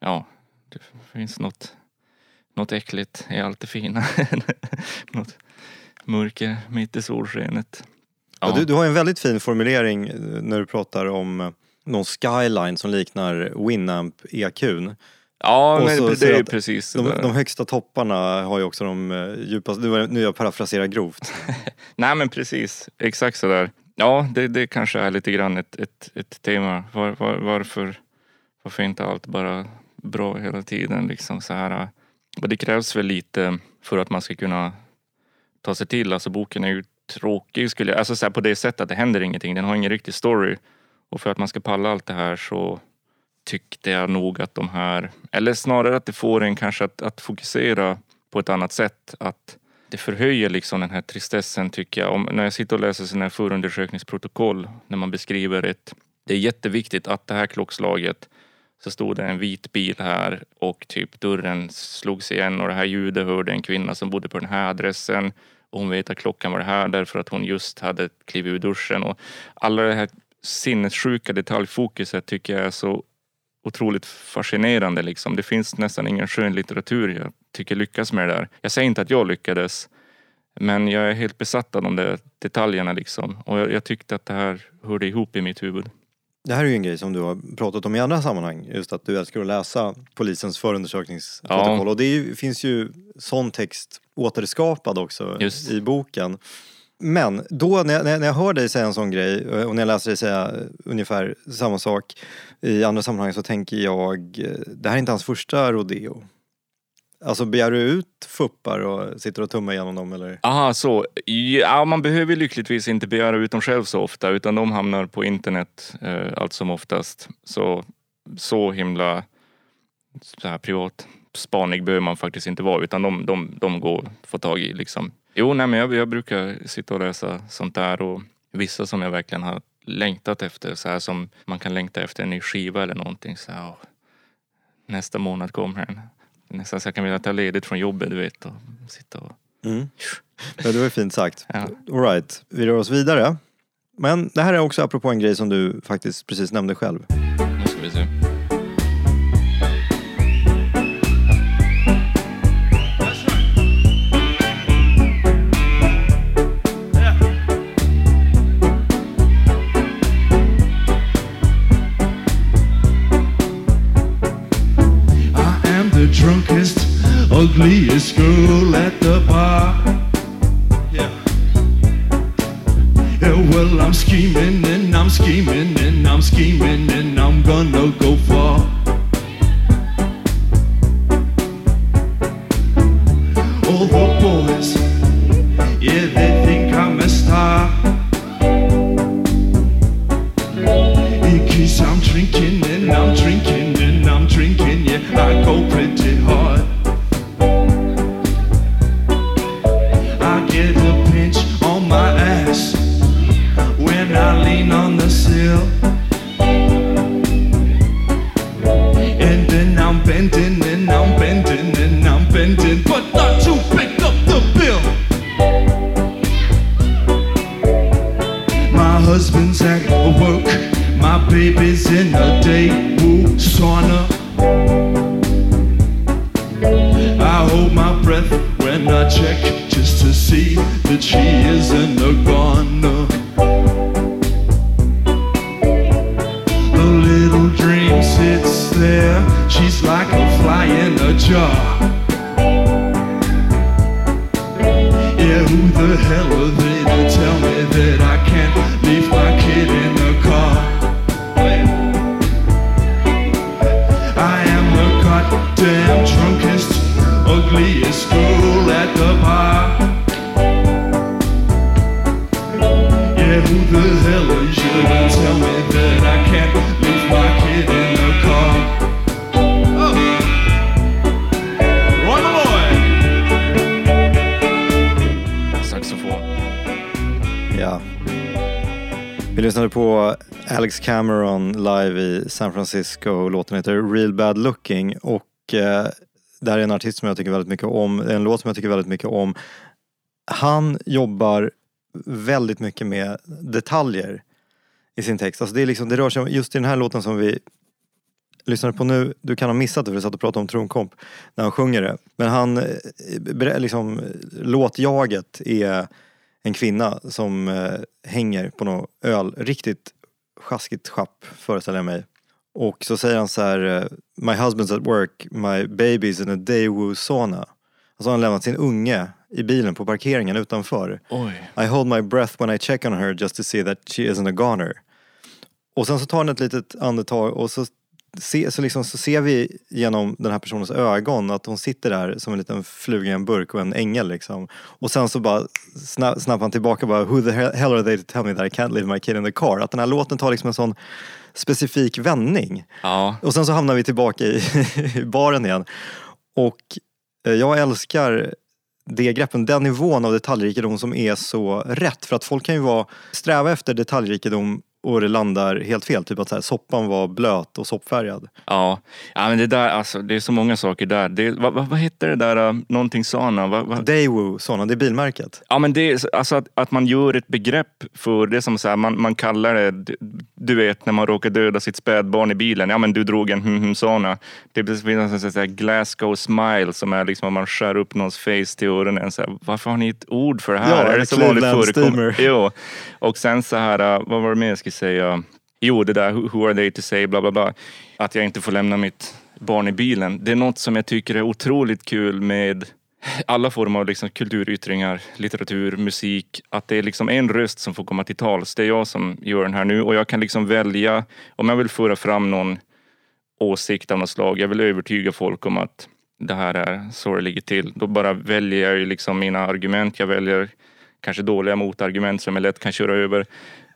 ja, det finns något, något äckligt i allt det fina. något mörker mitt i solskenet. Ja. Du, du har en väldigt fin formulering eh, när du pratar om eh, någon skyline som liknar Winamp EQn. Ja, Och men så- det är ju precis De, de högsta topparna har ju också de eh, djupaste, nu, jag parafraserar grovt. Nej men precis, exakt sådär. Ja, det, det kanske är lite grann ett, ett, ett tema. Var, var, varför, varför inte allt bara bra hela tiden? Liksom så här. Äh, och det krävs väl lite för att man ska kunna ta sig till. Alltså boken är ju tråkig skulle jag, alltså så här, på det sättet att det händer ingenting. Den har ingen riktig story. Och för att man ska palla allt det här så tyckte jag nog att de här, eller snarare att det får en kanske att, att fokusera på ett annat sätt. Att det förhöjer liksom den här tristessen tycker jag. Om, när jag sitter och läser sina förundersökningsprotokoll när man beskriver ett... Det är jätteviktigt att det här klockslaget så stod det en vit bil här och typ dörren slogs igen och det här ljudet hörde en kvinna som bodde på den här adressen. Och hon vet att klockan var det här därför att hon just hade klivit ur duschen. Och alla det här sinnessjuka detaljfokuset tycker jag är så otroligt fascinerande. Liksom. Det finns nästan ingen skönlitteratur jag tycker lyckas med det där. Jag säger inte att jag lyckades, men jag är helt besatt av de där detaljerna. Liksom. Och jag, jag tyckte att det här hörde ihop i mitt huvud. Det här är ju en grej som du har pratat om i andra sammanhang. Just att du älskar att läsa polisens förundersökningsprotokoll. Ja. Och det ju, finns ju sån text återskapad också Just. i boken. Men då när jag, när jag hör dig säga en sån grej och när jag läser dig säga ungefär samma sak i andra sammanhang så tänker jag, eh, det här är inte hans första rodeo. Alltså begär du ut fuppar och sitter och tummar igenom dem eller? Aha, så. Ja, man behöver lyckligtvis inte begära ut dem själv så ofta utan de hamnar på internet eh, allt som oftast. Så, så himla så här, privat spanig behöver man faktiskt inte vara utan de, de, de går att få tag i. Liksom. Jo, nej, men jag, jag brukar sitta och läsa sånt där och vissa som jag verkligen har längtat efter. Så här som man kan längta efter en ny skiva eller någonting. Så här, "Åh, nästa månad kommer den. Nästan så jag kan vilja ta ledigt från jobbet du vet och sitta och Mm. Ja, det var fint sagt. Ja. All right, vi rör oss vidare. Men det här är också apropå en grej som du faktiskt precis nämnde själv. Nu ska vi se. Ugliest girl at the bar. Yeah. Yeah, well, I'm scheming and I'm scheming and I'm scheming and I'm gonna go far. She isn't a goner. The little dream sits there, she's like a fly in a jar. Lyssnade på Alex Cameron live i San Francisco. Låten heter Real Bad Looking och eh, det här är en artist som jag tycker väldigt mycket om. En låt som jag tycker väldigt mycket om. Han jobbar väldigt mycket med detaljer i sin text. Alltså det, är liksom, det rör sig om, just i den här låten som vi lyssnade på nu, du kan ha missat det för du satt och pratade om tronkomp när han sjunger det. Men han, eh, liksom, låtjaget är en kvinna som eh, hänger på någon öl, riktigt sjaskigt schapp föreställer jag mig. Och så säger han så här, eh, My husband's at work, my baby's in a daewoo sauna. Alltså han lämnat sin unge i bilen på parkeringen utanför. Oj. I hold my breath when I check on her just to see that she isn't a goner. Och sen så tar han ett litet andetag och så, se, så, liksom, så ser vi genom den här personens ögon att hon sitter där som en liten fluga i en burk och en ängel liksom. Och sen så bara sna, snappar han tillbaka bara Who the hell are they to tell me that I can't leave my kid in the car? Att den här låten tar liksom en sån specifik vändning. Ja. Och sen så hamnar vi tillbaka i, i baren igen. Och eh, jag älskar det greppen, den nivån av detaljrikedom som är så rätt. För att folk kan ju vara, sträva efter detaljrikedom och det landar helt fel. Typ att så här, soppan var blöt och soppfärgad. Ja. ja, men det där alltså, det är så många saker där. Det, vad, vad, vad hette det där, uh, någonting sana? Vad, vad? Daewoo, sådana, det är bilmärket. Ja men det alltså att, att man gör ett begrepp för det som så här, man, man kallar det, du- vet när man råkar döda sitt spädbarn i bilen. Ja men du drog en hm hm sana. Det finns en sån här Glasgow smile som är liksom att man skär upp någons face till öronen. Så här, varför har ni ett ord för det här? Ja, är det så vanligt förekommande? Jo. Och sen så här, uh, vad var det mer jag skulle säga? Jo, det där who are they to say bla bla bla. Att jag inte får lämna mitt barn i bilen. Det är något som jag tycker är otroligt kul med alla former av liksom kulturyttringar, litteratur, musik. Att det är liksom en röst som får komma till tals. Det är jag som gör den här nu och jag kan liksom välja om jag vill föra fram någon åsikt av något slag. Jag vill övertyga folk om att det här är så det ligger till. Då bara väljer jag liksom mina argument. Jag väljer kanske dåliga motargument som jag lätt kan köra över.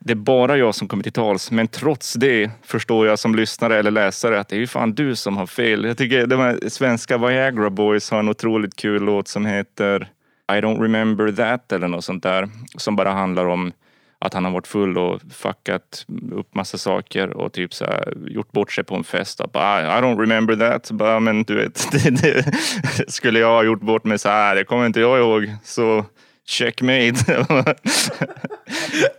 Det är bara jag som kommer till tals, men trots det förstår jag som lyssnare eller läsare att det är ju fan du som har fel. Jag tycker de här svenska Viagra Boys har en otroligt kul låt som heter I don't remember that eller något sånt där. Som bara handlar om att han har varit full och fuckat upp massa saker och typ så här, gjort bort sig på en fest. Och bara, I don't remember that. Bara, men du vet, det, det, skulle jag ha gjort bort mig så här, det kommer inte jag ihåg. Så checkmate.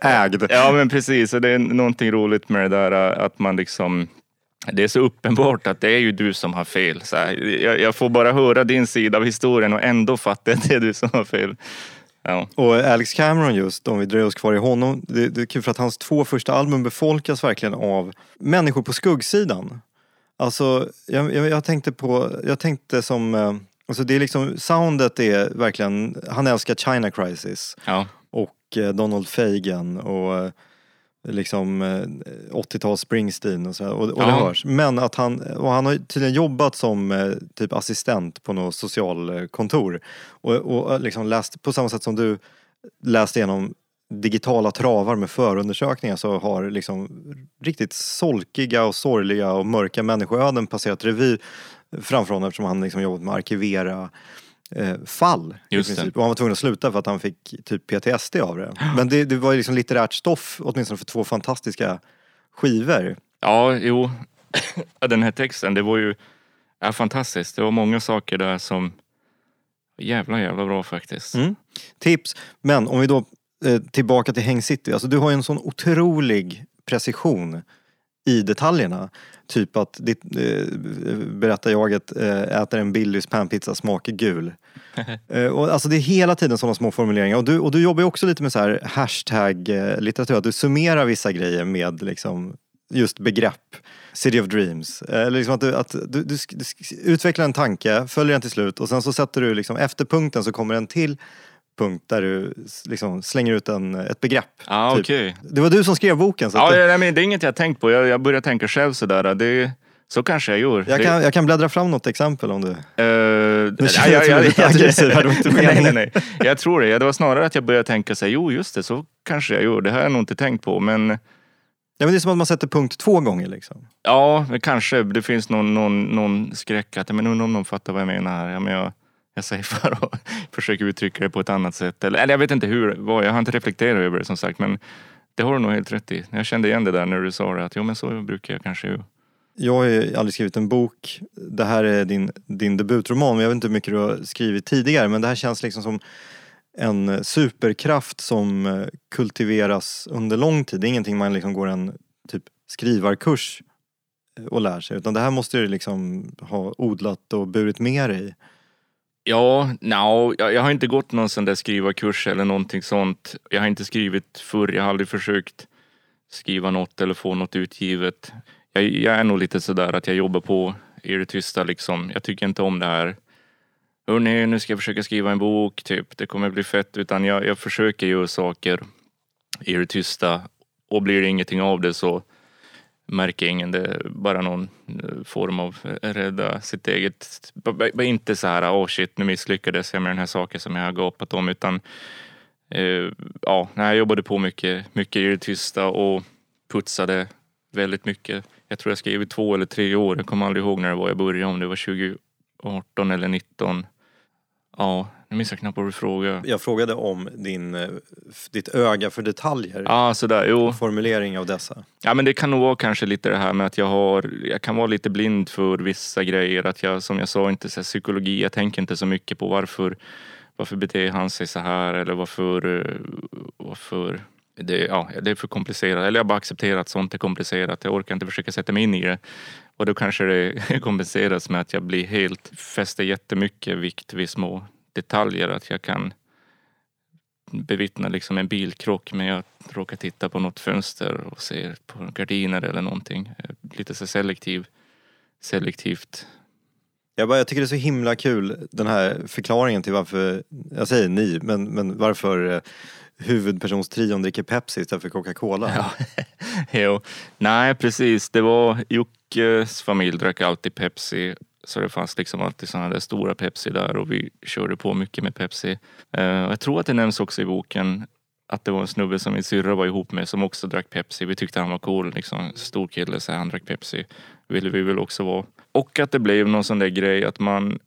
Ägd. Ja men precis, och det är någonting roligt med det där att man liksom det är så uppenbart att det är ju du som har fel. Så jag, jag får bara höra din sida av historien och ändå fatta att det är du som har fel. Ja. Och Alex Cameron just, om vi dröjer oss kvar i honom, det, det är kul för att hans två första album befolkas verkligen av människor på skuggsidan. Alltså, jag, jag, jag tänkte på, jag tänkte som, eh, alltså det är liksom, soundet är verkligen, han älskar China Crisis Ja. och eh, Donald Fagen och eh, liksom eh, 80-tals Springsteen och så och, och det Ja. hörs. Men att han, och han har tydligen jobbat som eh, typ assistent på något socialkontor och, och liksom läst, på samma sätt som du läste igenom digitala travar med förundersökningar så har liksom riktigt solkiga och sorgliga och mörka människoöden passerat revy framför honom eftersom han liksom jobbat med att arkivera eh, fall. i Just princip. Och han var tvungen att sluta för att han fick typ PTSD av det. Men det, det var ju liksom litterärt stoff åtminstone för två fantastiska skivor. Ja, jo. Den här texten, det var ju ja, fantastiskt. Det var många saker där som jävla jävla bra faktiskt. Mm. Tips. Men om vi då eh, tillbaka till Häng City. Alltså du har ju en sån otrolig precision i detaljerna. Typ att ditt eh, berättarjaget eh, äter en Billys panpizza, smakar gul. eh, och alltså det är hela tiden sådana små formuleringar. Och du, och du jobbar ju också lite med så här hashtag-litteratur. Att du summerar vissa grejer med liksom just begrepp. City of Dreams. Eller liksom att du, att du, du, du utvecklar en tanke, följer den till slut och sen så sätter du liksom efter punkten så kommer en till punkt där du liksom slänger ut en, ett begrepp. Ja, typ. okej. Det var du som skrev boken. Så Ja, det- ja, nej, men det är inget jag tänkt på. Jag, jag börjar tänka själv sådär. Det, så kanske jag gör. jag, det, kan, jag kan bläddra fram något exempel om du... Eh, Nu känner jag mig lite aggressiv här, var inte nej, nej, nej. Jag tror det. Det var snarare att jag började tänka sig, jo just det, så kanske jag gör. Det här har jag nog inte tänkt på. Men Ja, men det är som att man sätter punkt två gånger liksom. ja, men kanske. Det finns någon, någon, någon skräck att, men undrar om de fattar vad jag menar här. Ja, men jag, jag säger för och försöker uttrycka det på ett annat sätt. Eller, eller jag vet inte hur, vad, jag har inte reflekterat över det som sagt. Men det har du nog helt rätt i. Jag kände igen det där när du sa det. Att jo men så brukar jag kanske. Jag har ju aldrig skrivit en bok. Det här är din, din debutroman. men Jag vet inte hur mycket du har skrivit tidigare men det här känns liksom som en superkraft som eh, kultiveras under lång tid. Det är ingenting man liksom går en typ skrivarkurs eh, och lär sig. Utan det här måste du liksom ha odlat och burit med dig. Ja, no, jag, jag har inte gått någon sån där skrivarkurs eller någonting sånt. Jag har inte skrivit förr. Jag har aldrig försökt skriva något eller få något utgivet. Jag, jag är nog lite sådär att jag jobbar på i det tysta liksom. Jag tycker inte om det här. Hörni, nu ska jag försöka skriva en bok, typ. Det kommer bli fett. Utan jag, jag försöker göra saker i det tysta. Och blir det ingenting av det så märker ingen det. är Bara någon eh, form av eh, rädda sitt eget. Inte så här, oh shit, nu misslyckades jag med den här saken som jag har gapat om. Utan eh, ja, jag jobbade på mycket, mycket i det tysta och putsade väldigt mycket. Jag tror jag skrev i två eller tre år. Jag kommer aldrig ihåg när det var jag började, om det var 2018 eller 19. Ja, nu minns jag knappt vad du frågade. Jag frågade om din, eh, ditt öga för detaljer. Ja, sådär. Jo. Formulering av dessa. Ja men det kan nog vara kanske lite det här med att jag har, jag kan vara lite blind för vissa grejer. Att jag, som jag sa, inte så här, psykologi, jag tänker inte så mycket på varför, varför beter han sig så här eller varför, eh, varför det, ja, det är för komplicerat. Eller jag bara accepterar att sånt är komplicerat. Jag orkar inte försöka sätta mig in i det. Och då kanske det kompenseras med att jag blir helt, fäster jättemycket vikt vid små detaljer. Att jag kan bevittna liksom en bilkrock men jag råkar titta på något fönster och ser på gardiner eller någonting. Eh, Lite så selektiv, selektivt. Jag, bara, jag tycker det är så himla kul den här förklaringen till varför, jag säger ni, men, men varför eh, huvudpersonstrion dricker Pepsi istället för Coca-Cola. Ja. jo. Nej precis, det var Jockes familj drack alltid Pepsi. Så det fanns liksom alltid sådana där stora Pepsi där och vi körde på mycket med Pepsi. Eh, jag tror att det nämns också i boken att det var en snubbe som min syrra var ihop med som också drack Pepsi. Vi tyckte han var cool, liksom stor kille, så han drack Pepsi. Ville vi väl också vara. Och att det blev någon sån där grej att man,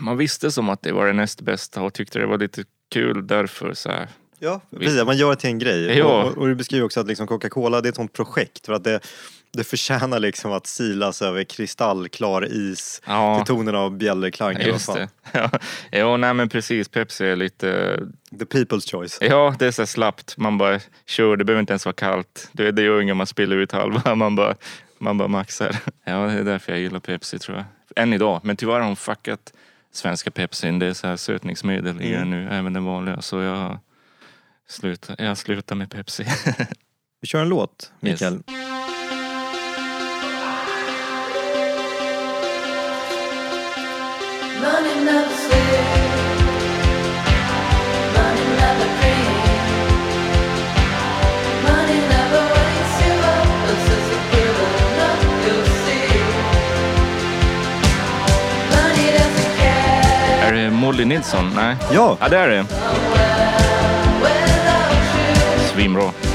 man visste som att det var det näst bästa och tyckte det var lite kul därför så här. Ja, precis. Man gör det till en grej. Ja. Och, och du beskriver också att liksom Coca-Cola det är ett sånt projekt för att det, det förtjänar liksom att silas över kristallklar is Ja. till tonen av Just fan. det. Ja, ja nej men precis. Pepsi är lite... The people's choice. Ja, det är så slappt. Man bara kör, det behöver inte ens vara kallt. Det, det gör inget man spiller ut halva. Man bara, man bara maxar. Ja, det är därför jag gillar Pepsi tror jag. Än idag. Men tyvärr har de fuckat svenska Pepsin. Det är så här sötningsmedel i den nu, även den vanliga. Så jag slutar, jag slutar med Pepsi. Vi kör en låt, Yes. Mikael. Money Molly Nilsson? Nej. Ja, Ja, det är det. Svinbra.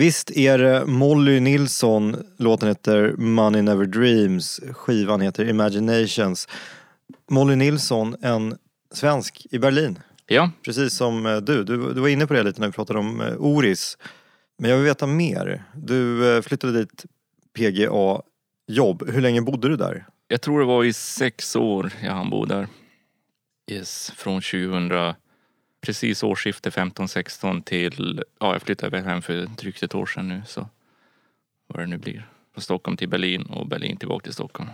Visst är det Molly Nilsson, låten heter Money Never Dreams, skivan heter Imaginations. Molly Nilsson, en svensk i Berlin, Ja, precis som eh, du. Du, du var inne på det lite när vi pratade om eh, Oris. Men jag vill veta mer. Du eh, flyttade dit PGA jobb. Hur länge bodde du där? jag tror det var i sex år jag hann bo där. Yes, från 2000, precis årsskiftet 15-16 till, ja jag flyttade hem för drygt ett år sedan nu så vad det nu blir. Från Stockholm till Berlin och Berlin tillbaka till Stockholm.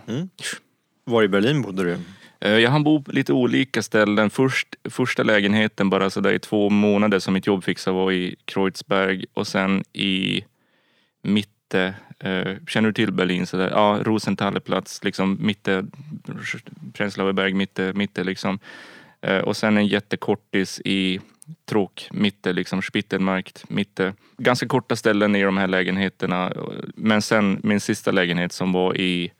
Var i Berlin bodde du? Eh, Jag hann bo på lite olika ställen. Först, första lägenheten bara sådär i två månader som mitt jobb fixade var i Kreuzberg och sen i Mitte. Eh, känner du till Berlin? Sådär? Ja, Rosenthalerplatz, liksom Mitte, Prenzlauer Berg, Mitte, Mitte liksom. Eh, och sen en jättekortis i Tråk, Mitte, liksom Spittelmarkt, Mitte. Ganska korta ställen i de här lägenheterna. Men sen min sista lägenhet som var i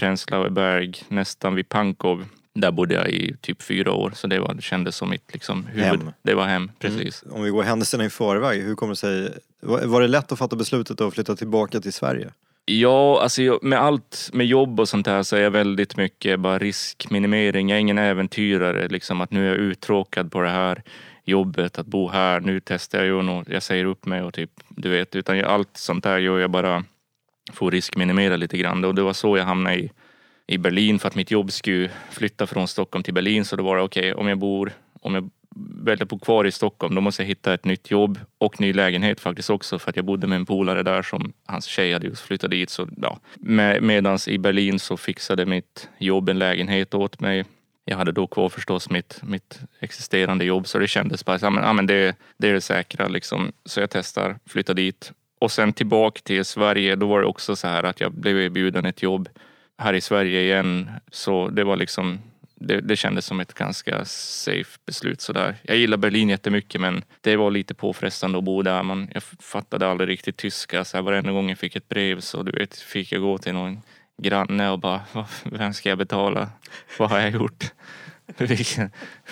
Prenzlauer Berg, nästan vid Pankov. Där bodde jag i typ fyra år, så det, var, det kändes som mitt liksom, huvud. Hem. Det var hem, precis. Om vi går händelserna i förväg, hur kommer det sig? Var var det lätt att fatta beslutet att flytta tillbaka till Sverige? Ja, alltså jag, med allt med jobb och sånt här så är jag väldigt mycket bara riskminimering. Jag är ingen äventyrare. Liksom att nu är jag uttråkad på det här jobbet, att bo här. Nu testar jag ju och jag säger upp mig och typ, du vet. Utan jag, allt sånt där gör jag bara för att riskminimera lite grann. Och det var så jag hamnade i, i Berlin för att mitt jobb skulle flytta från Stockholm till Berlin. Så då var det okej, om jag bor, om jag välja bo kvar i Stockholm, då måste jag hitta ett nytt jobb och ny lägenhet faktiskt också för att jag bodde med en polare där som hans tjej hade just flyttat dit. Så, ja. Med, medans i Berlin så fixade mitt jobb en lägenhet åt mig. Jag hade då kvar förstås mitt, mitt existerande jobb så det kändes bara så, ja, men, det, det är det säkra liksom. Så jag testar, flyttar dit. Och sen tillbaka till Sverige, då var det också så här att jag blev erbjuden ett jobb här i Sverige igen. Så det var liksom det, det kändes som ett ganska safe beslut sådär. Jag gillar Berlin jättemycket men det var lite påfrestande att bo där. Man, jag fattade aldrig riktigt tyska. Så här, varenda gång jag fick ett brev så du vet, fick jag gå till någon granne och bara, "Vad- vem ska jag betala? Vad har jag gjort?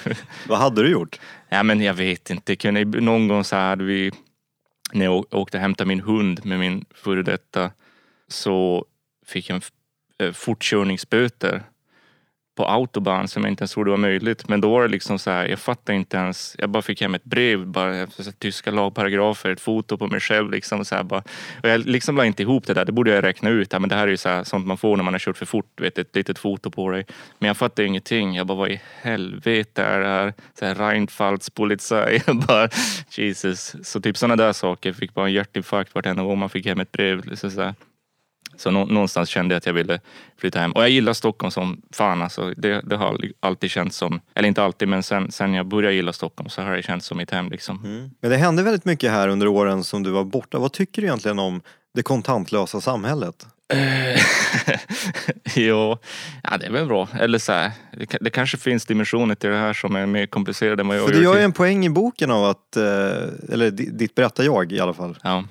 Vad hade du gjort? Ja men jag vet inte. Kunde, någon gång så hade vi, när jag åkte och hämtade min hund med min före detta så fick jag en eh, fortkörningsböter på autobahn som jag inte ens trodde var möjligt. Men då var det liksom så här, jag fattade inte ens. Jag bara fick hem ett brev, bara så här, tyska lagparagrafer, ett foto på mig själv liksom så här, bara. Och jag liksom la inte ihop det där. Det borde jag räkna ut. Ja, men det här är ju så här, sånt man får när man har kört för fort, vet, ett litet foto på dig. Men jag fattade ingenting. Jag bara, vad i helvete är det här? Så här Reinfeldtspolizei. Jag bara, Jesus. Så typ sådana där saker. Jag fick bara en hjärtinfarkt vartenda gång man fick hem ett brev. Liksom så här. Så nå- någonstans kände jag att jag ville flytta hem. Och jag gillar Stockholm som fan. Alltså. Det, det har alltid känts som, eller inte alltid, men sen, sen jag började gilla Stockholm så har det känts som mitt hem. Liksom. Mm. Men det hände väldigt mycket här under åren som du var borta. Vad tycker du egentligen om det kontantlösa samhället? jo, ja, det är väl bra. Eller så här, det, det kanske finns dimensioner till det här som är mer komplicerade än vad jag För du gör ju en poäng i boken av att, eh, eller di- ditt berättar jag i alla fall, Ja.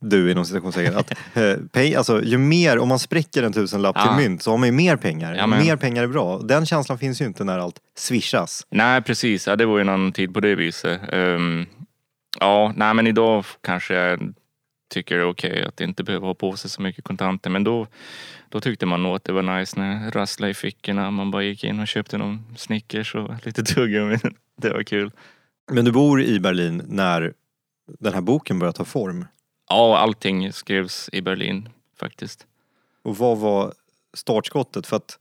du inom citationstecken, att eh, pay, alltså, ju mer, om man spräcker en tusenlapp Ja. till mynt så har man ju mer pengar. Ja, men- Mer pengar är bra. Den känslan finns ju inte när allt swishas. Nej, precis. Ja, det var ju en annan tid på det viset. Ehm, ja, nej, men idag kanske jag tycker det är okej att inte behöva ha på sig så mycket kontanter. Men då, då tyckte man nog att det var nice när jag rasslade i fickorna. Man bara gick in och köpte någon Snickers och lite tuggummi. Det var kul. Men du bor i Berlin när den här boken börjar ta form. Ja, allting skrevs i Berlin faktiskt. Och vad var startskottet? För att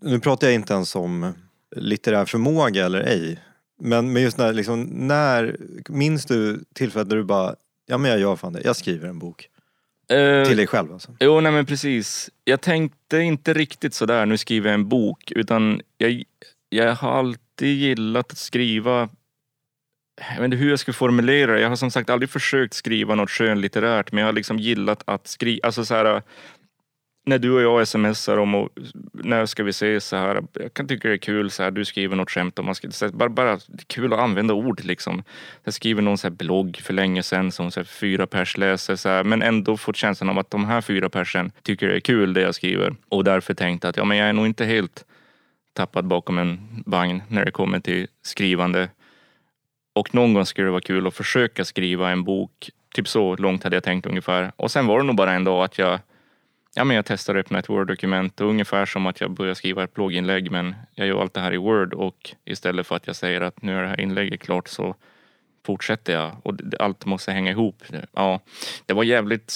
nu pratar jag inte ens om litterär förmåga eller ej. Men, men just när, liksom, när, minns du tillfället när du bara, ja men jag gör fan det, jag skriver en bok. Eh, Till dig själv alltså. Jo, nej men precis. Jag tänkte inte riktigt sådär, nu skriver jag en bok. Utan jag, jag har alltid gillat att skriva jag vet inte hur jag ska formulera det. Jag har som sagt aldrig försökt skriva något skönlitterärt men jag har liksom gillat att skriva, alltså så här, när du och jag smsar om och när ska vi ses så här. Jag kan tycka det är kul så här, du skriver något skämt om man ska, så här, bara, bara kul att använda ord liksom. Jag skriver någon så här blogg för länge sedan som så här, fyra pers läser så här, men ändå fått känslan av att de här fyra persen tycker det är kul det jag skriver och därför tänkte att ja, men jag är nog inte helt tappad bakom en vagn när det kommer till skrivande. Och någon gång skulle det vara kul att försöka skriva en bok typ så långt hade jag tänkt ungefär. Och sen var det nog bara en dag att jag Ja, men jag testade att öppna ett Word-dokument och ungefär som att jag börjar skriva ett blogginlägg men jag gör allt det här i Word och istället för att jag säger att nu är det här inlägget klart så fortsätter jag och allt måste hänga ihop. Ja, det var jävligt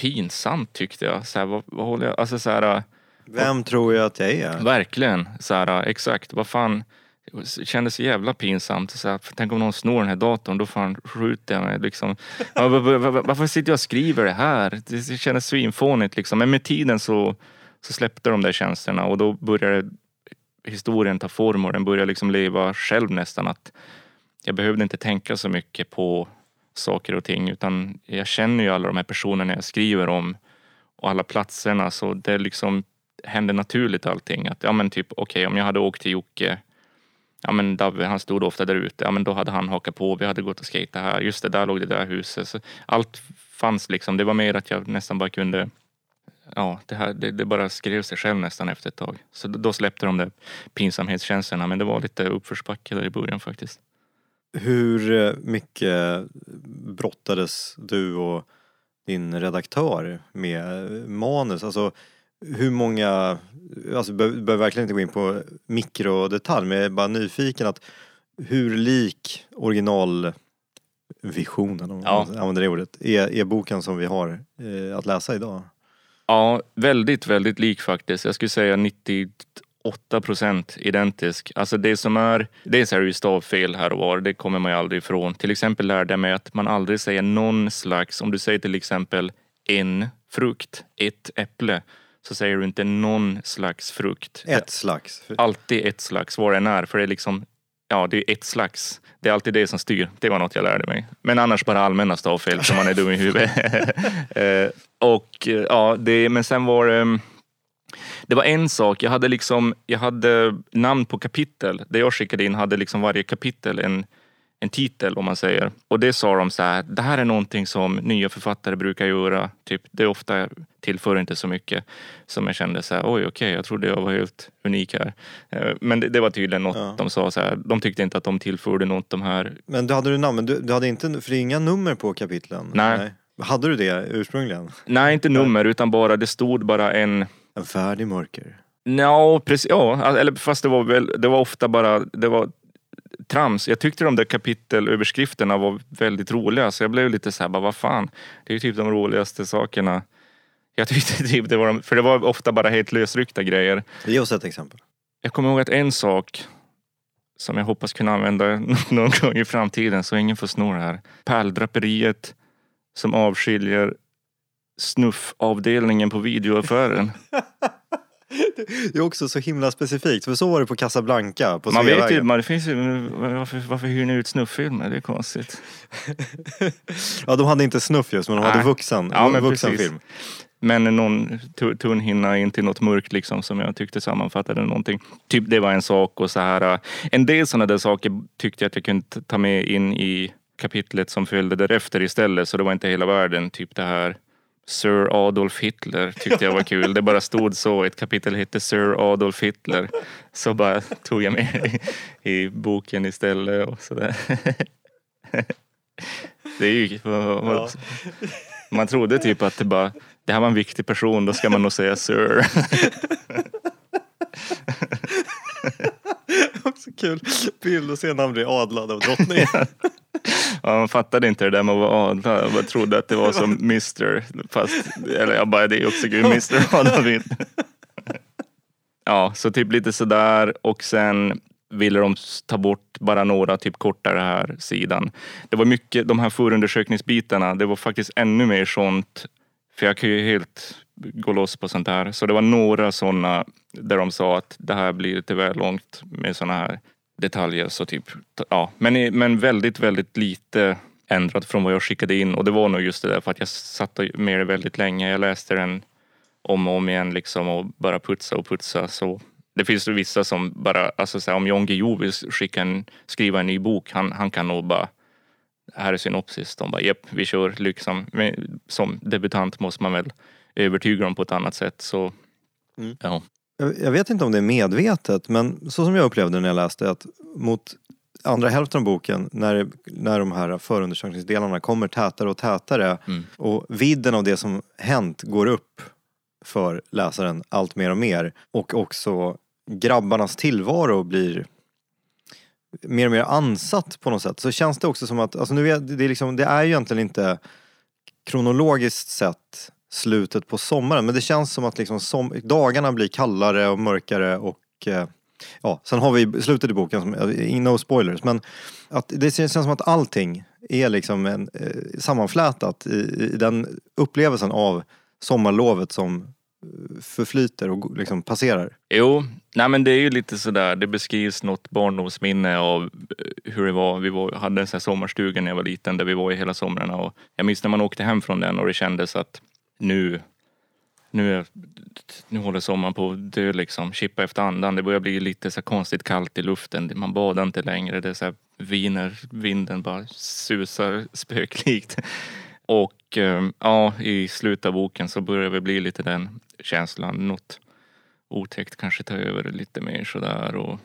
pinsamt tyckte jag. Så här, vad, vad håller jag, alltså så här, Vem tror jag att jag är? Verkligen. Så här, exakt. Vad fan. Det kändes så jävla pinsamt. Så här, tänk om någon snor den här datorn, då fan skjuter jag mig. Liksom. Varför sitter jag och skriver det här? Det kändes svinfånigt. Liksom. Men med tiden så, så släppte de där tjänsterna och då började historien ta form och den började liksom leva själv nästan. Att jag behövde inte tänka så mycket på saker och ting utan jag känner ju alla de här personerna jag skriver om och alla platserna så det liksom hände naturligt allting. Att ja men typ okej om jag hade åkt till Jocke Ja men Davve han stod ofta där ute. Ja men då hade han hakat på. Vi hade gått och skejtat här. Just det, där låg det där huset. Så allt fanns liksom. Det var mer att jag nästan bara kunde Ja, det, här, det, det bara skrev sig själv nästan efter ett tag. Så då släppte de där pinsamhetskänslorna. Men det var lite uppförsbacke där i början faktiskt. Hur eh, mycket brottades du och din redaktör med eh, manus? Alltså hur många, alltså behöver verkligen inte gå in på mikrodetalj men jag är bara nyfiken att hur lik originalvisionen, om Ja. man använder det ordet, är, är boken som vi har eh, att läsa idag? Ja, väldigt, väldigt lik faktiskt. Jag skulle säga 98 procent identisk. Alltså det som är, dels är det ju stavfel här och var, det kommer man ju aldrig ifrån. Till exempel lärde jag mig att man aldrig säger någon slags, om du säger till exempel en frukt, ett äpple, så säger du inte någon slags frukt. Ett slags. Alltid ett slags, vad det än är, för det är liksom, ja det är ett slags. Det är alltid det som styr. Det var något jag lärde mig. Men annars bara allmänna stavfel, som man är dum i huvudet. Eh, och eh, ja, det, men sen var det det var en sak, jag hade liksom, jag hade namn på kapitel. Det jag skickade in hade liksom varje kapitel en, en titel om man säger. Och det sa de så här, det här är någonting som nya författare brukar göra. Typ, det är ofta tillför inte så mycket. Som jag kände så här, oj okej, jag trodde jag var helt unik här. Eh, Men det, det var tydligen något Ja. de sa så här, de tyckte inte att de tillförde något de här. Men du hade du namn, men du, du hade inte, för det är inga nummer på kapitlen? Nej. Hade du det ursprungligen? Nej, inte nummer utan bara, det stod bara en En färg i mörker. Ja, precis. Ja, eller fast det var väl, det var ofta bara, det var trams. Jag tyckte de där kapitelöverskrifterna var väldigt roliga så jag blev lite så här, bara, vad fan, det är ju typ de roligaste sakerna. Jag tyckte typ det var, de- för det var ofta bara helt lösryckta grejer. Ge oss ett exempel. Jag kommer ihåg att en sak som jag hoppas kunna använda någon gång i framtiden så ingen får sno det här. Pärldraperiet som avskiljer snuffavdelningen på videoaffären. Det är också så himla specifikt, för så var det på Casablanca på Man vet ju, man, det finns ju, varför, varför hyr ni ut snufffilmer? Det är konstigt. Ja, de hade inte snuff just, men de hade vuxen, Ja, men vuxenfilm. Men någon tu- tunn hinna in till något mörkt liksom som jag tyckte sammanfattade någonting. Typ det var en sak och så här. äh, En del sådana där saker tyckte jag att jag kunde ta med in i kapitlet som följde därefter istället. Så det var inte hela världen. Typ det här Sir Adolf Hitler tyckte jag var kul. Det bara stod så. Ett kapitel hette Sir Adolf Hitler. Så bara tog jag med i, i boken istället och sådär. Det är ju... Man trodde typ att det bara, det här var en viktig person, då ska man nog säga Sir. Också kul bild att se när han blir adlad av drottningen. Man fattade inte det där med att vara adlad. Jag bara trodde att det var som Mr. Fast, eller jag bara, det är också kul, Mr. Hitler. Ja, så typ lite sådär och sen ville de ta bort bara några typ kortare här sidan. Det var mycket, de här förundersökningsbitarna, det var faktiskt ännu mer sånt. För jag kan ju helt gå loss på sånt här. Så det var några sådana där de sa att det här blir lite väl långt med sådana här detaljer. Så typ, ja. men, men väldigt, väldigt lite ändrat från vad jag skickade in. Och det var nog just det där för att jag satt med det väldigt länge. Jag läste den om och om igen liksom och bara putsa och putsa. Så det finns ju vissa som bara, alltså så här, om Jan Guillou vill skicka en, skriva en ny bok, han, han kan nog bara här är synopsis. De bara, japp, vi kör liksom. Men som debutant måste man väl övertyga dem på ett annat sätt. Så, Mm. ja. Jag vet inte om det är medvetet, men så som jag upplevde när jag läste att mot andra hälften av boken, när, när de här förundersökningsdelarna kommer tätare och tätare och vidden av det som hänt går upp för läsaren allt mer och mer och också grabbarnas tillvaro blir mer och mer ansatt på något sätt så känns det också som att, alltså nu vet, det, är liksom, det är ju egentligen inte kronologiskt sett slutet på sommaren men det känns som att liksom som, dagarna blir kallare och mörkare och eh, ja, sen har vi slutet i boken, som, eh, no spoilers, men att det känns som att allting är liksom en, eh, sammanflätat i, i den upplevelsen av sommarlovet som eh, förflyter och liksom passerar. Jo, nej men det är ju lite sådär, det beskrivs något barndomsminne av eh, hur det var. Vi var, hade en sån här sommarstuga när jag var liten där vi var i hela somrarna och jag minns när man åkte hem från den och det kändes att nu, nu, är, nu håller sommaren på att dö liksom. Chippa efter andan. Det börjar bli lite så konstigt kallt i luften. Man badar inte längre. Det är så här viner, vinden bara susar spöklikt. Och eh, ja, i slutet av boken så börjar det bli lite den känslan. Något otäckt kanske tar över lite mer sådär och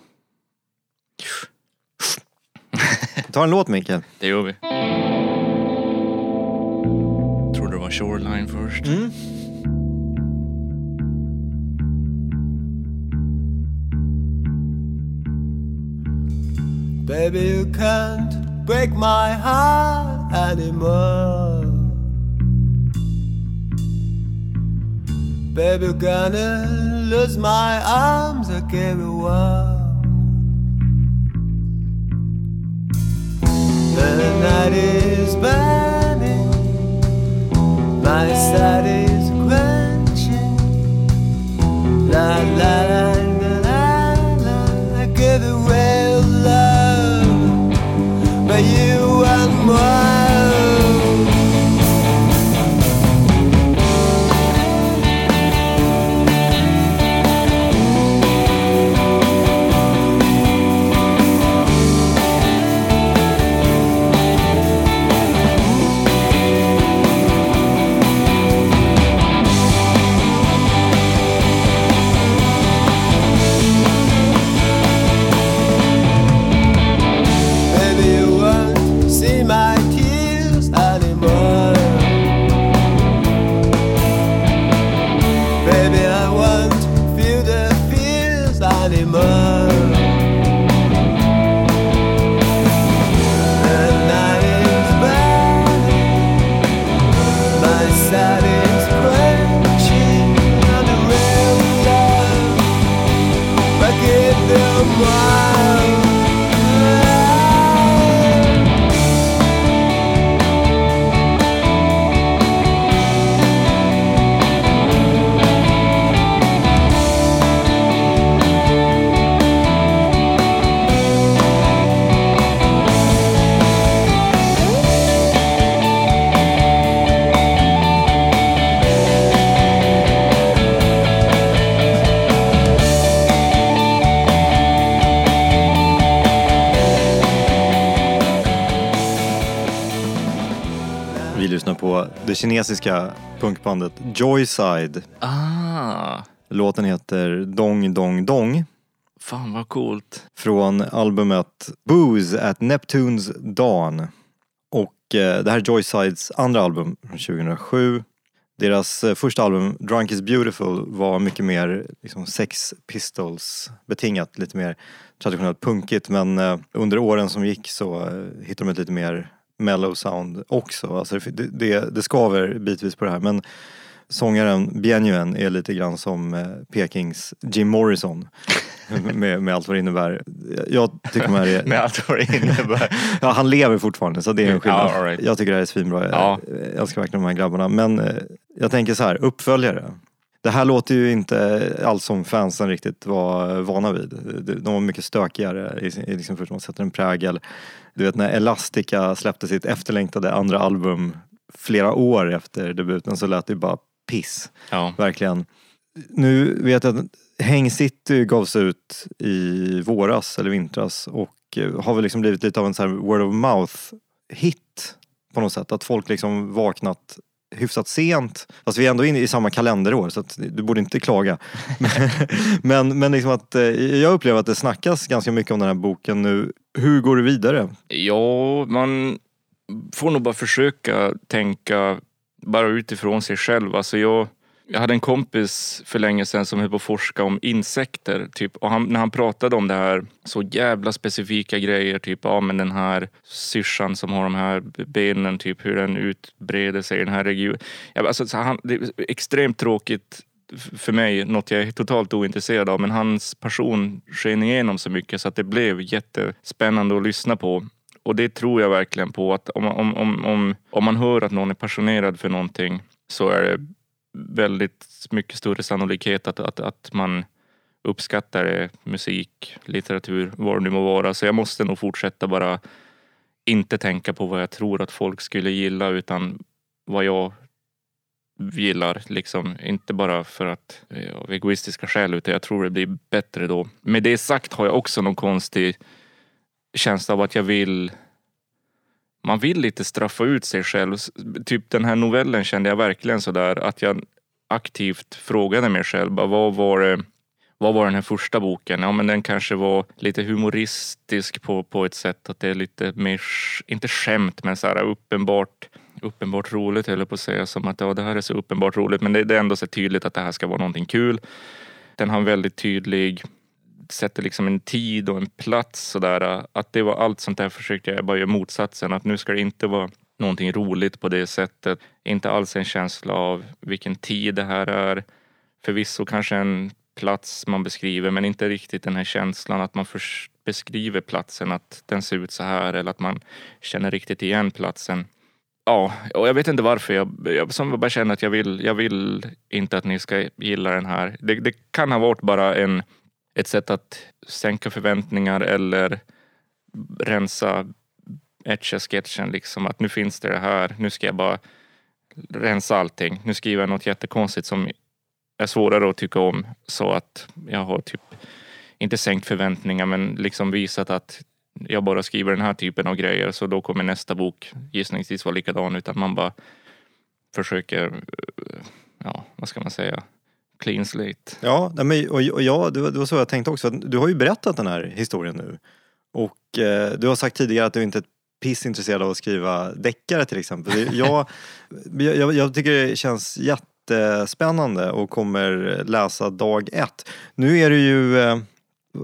Ta en låt Mikael. det gör vi. Shoreline först. Hmm? Baby, you can't break my heart anymore. Baby, you're gonna lose my arms again. One. The night is burning, my side is quenching. La la la på det kinesiska punkbandet Joyside. Ah, Låten heter Dong Dong Dong fan vad coolt. från albumet Booze at Neptunes Dawn. Och eh, det här är Joysides andra album från 2007. Deras eh, första album, Drunk is beautiful, var mycket mer liksom, Sex Pistols betingat, lite mer traditionellt punkigt. Men eh, under åren som gick så eh, hittade de ett lite mer mellow sound också. Alltså det, det, det skaver bitvis på det här. Men sångaren Bien Nguyen är lite grann som eh, Pekings Jim Morrison. med, med allt vad det innebär. Jag tycker de här är... Med allt vad det innebär. Ja, han lever fortfarande så det är en skillnad. All right. Jag tycker det här är svinbra. Ja. Jag älskar verkligen de här grabbarna. Men eh, jag tänker så här, uppföljare. Det här låter ju inte alls som fansen riktigt var vana vid. De- var mycket stökigare i liksom först man sätter en prägel. Du vet när Elastica släppte sitt efterlängtade andra album flera år efter debuten så lät det bara piss. Ja. Verkligen. Nu vet jag att Häng City gavs ut i våras eller vintras och eh, har väl liksom blivit lite av en så word of mouth hit på något sätt. Att folk liksom vaknat hyfsat sent. Fast vi är ändå inne i samma kalenderår så att du borde inte klaga. men men liksom att, eh, jag upplever att det snackas ganska mycket om den här boken nu Hur går du vidare? Ja, man får nog bara försöka tänka bara utifrån sig själv. Alltså jag, jag hade en kompis för länge sedan som höll på att forska om insekter. Typ, och han, när han pratade om det här, så jävla specifika grejer. Typ, ja men den här syrsan som har de här benen, typ hur den utbreder sig i den här regionen. Ja, alltså, så han, det är extremt tråkigt för mig, något jag är totalt ointresserad av. Men hans person sken igenom så mycket så att det blev jättespännande att lyssna på. Och det tror jag verkligen på att om, om, om, om, om man hör att någon är passionerad för någonting så är det väldigt mycket större sannolikhet att, att, att man uppskattar musik, litteratur, vad det nu må vara. Så jag måste nog fortsätta bara inte tänka på vad jag tror att folk skulle gilla utan vad jag gillar. Liksom. Inte bara för att eh, av egoistiska skäl utan jag tror det blir bättre då. Med det sagt har jag också någon konstig känsla av att jag vill man vill lite straffa ut sig själv. Typ den här novellen kände jag verkligen sådär att jag aktivt frågade mig själv. Bara, vad, var det, vad var den här första boken? Ja men den kanske var lite humoristisk på, på ett sätt. Att det är lite mer, inte skämt men så här uppenbart uppenbart roligt höll jag på att säga. Som att ja, det här är så uppenbart roligt. Men det, det är ändå så tydligt att det här ska vara någonting kul. Den har en väldigt tydlig sätter liksom en tid och en plats sådär. Att det var allt sånt där försökte jag bara göra motsatsen. Att nu ska det inte vara någonting roligt på det sättet. Inte alls en känsla av vilken tid det här är. Förvisso kanske en plats man beskriver men inte riktigt den här känslan att man beskriver platsen, att den ser ut så här eller att man känner riktigt igen platsen. Ja, och jag vet inte varför. Jag, jag som bara känner att jag vill, jag vill inte att ni ska gilla den här. Det, det kan ha varit bara en, ett sätt att sänka förväntningar eller rensa etcha sketchen liksom. Att nu finns det det här. Nu ska jag bara rensa allting. Nu skriver jag något jättekonstigt som är svårare att tycka om. Så att jag har typ inte sänkt förväntningar men liksom visat att jag bara skriver den här typen av grejer så då kommer nästa bok gissningsvis vara likadan utan man bara försöker, ja vad ska man säga, clean slate. Ja, men, och, och ja, det var, det var så jag tänkte också. Du har ju berättat den här historien nu. Och eh, du har sagt tidigare att du inte är ett piss intresserad av att skriva deckare till exempel. Jag, jag, jag tycker det känns jättespännande och kommer läsa dag ett. Nu är du ju, eh,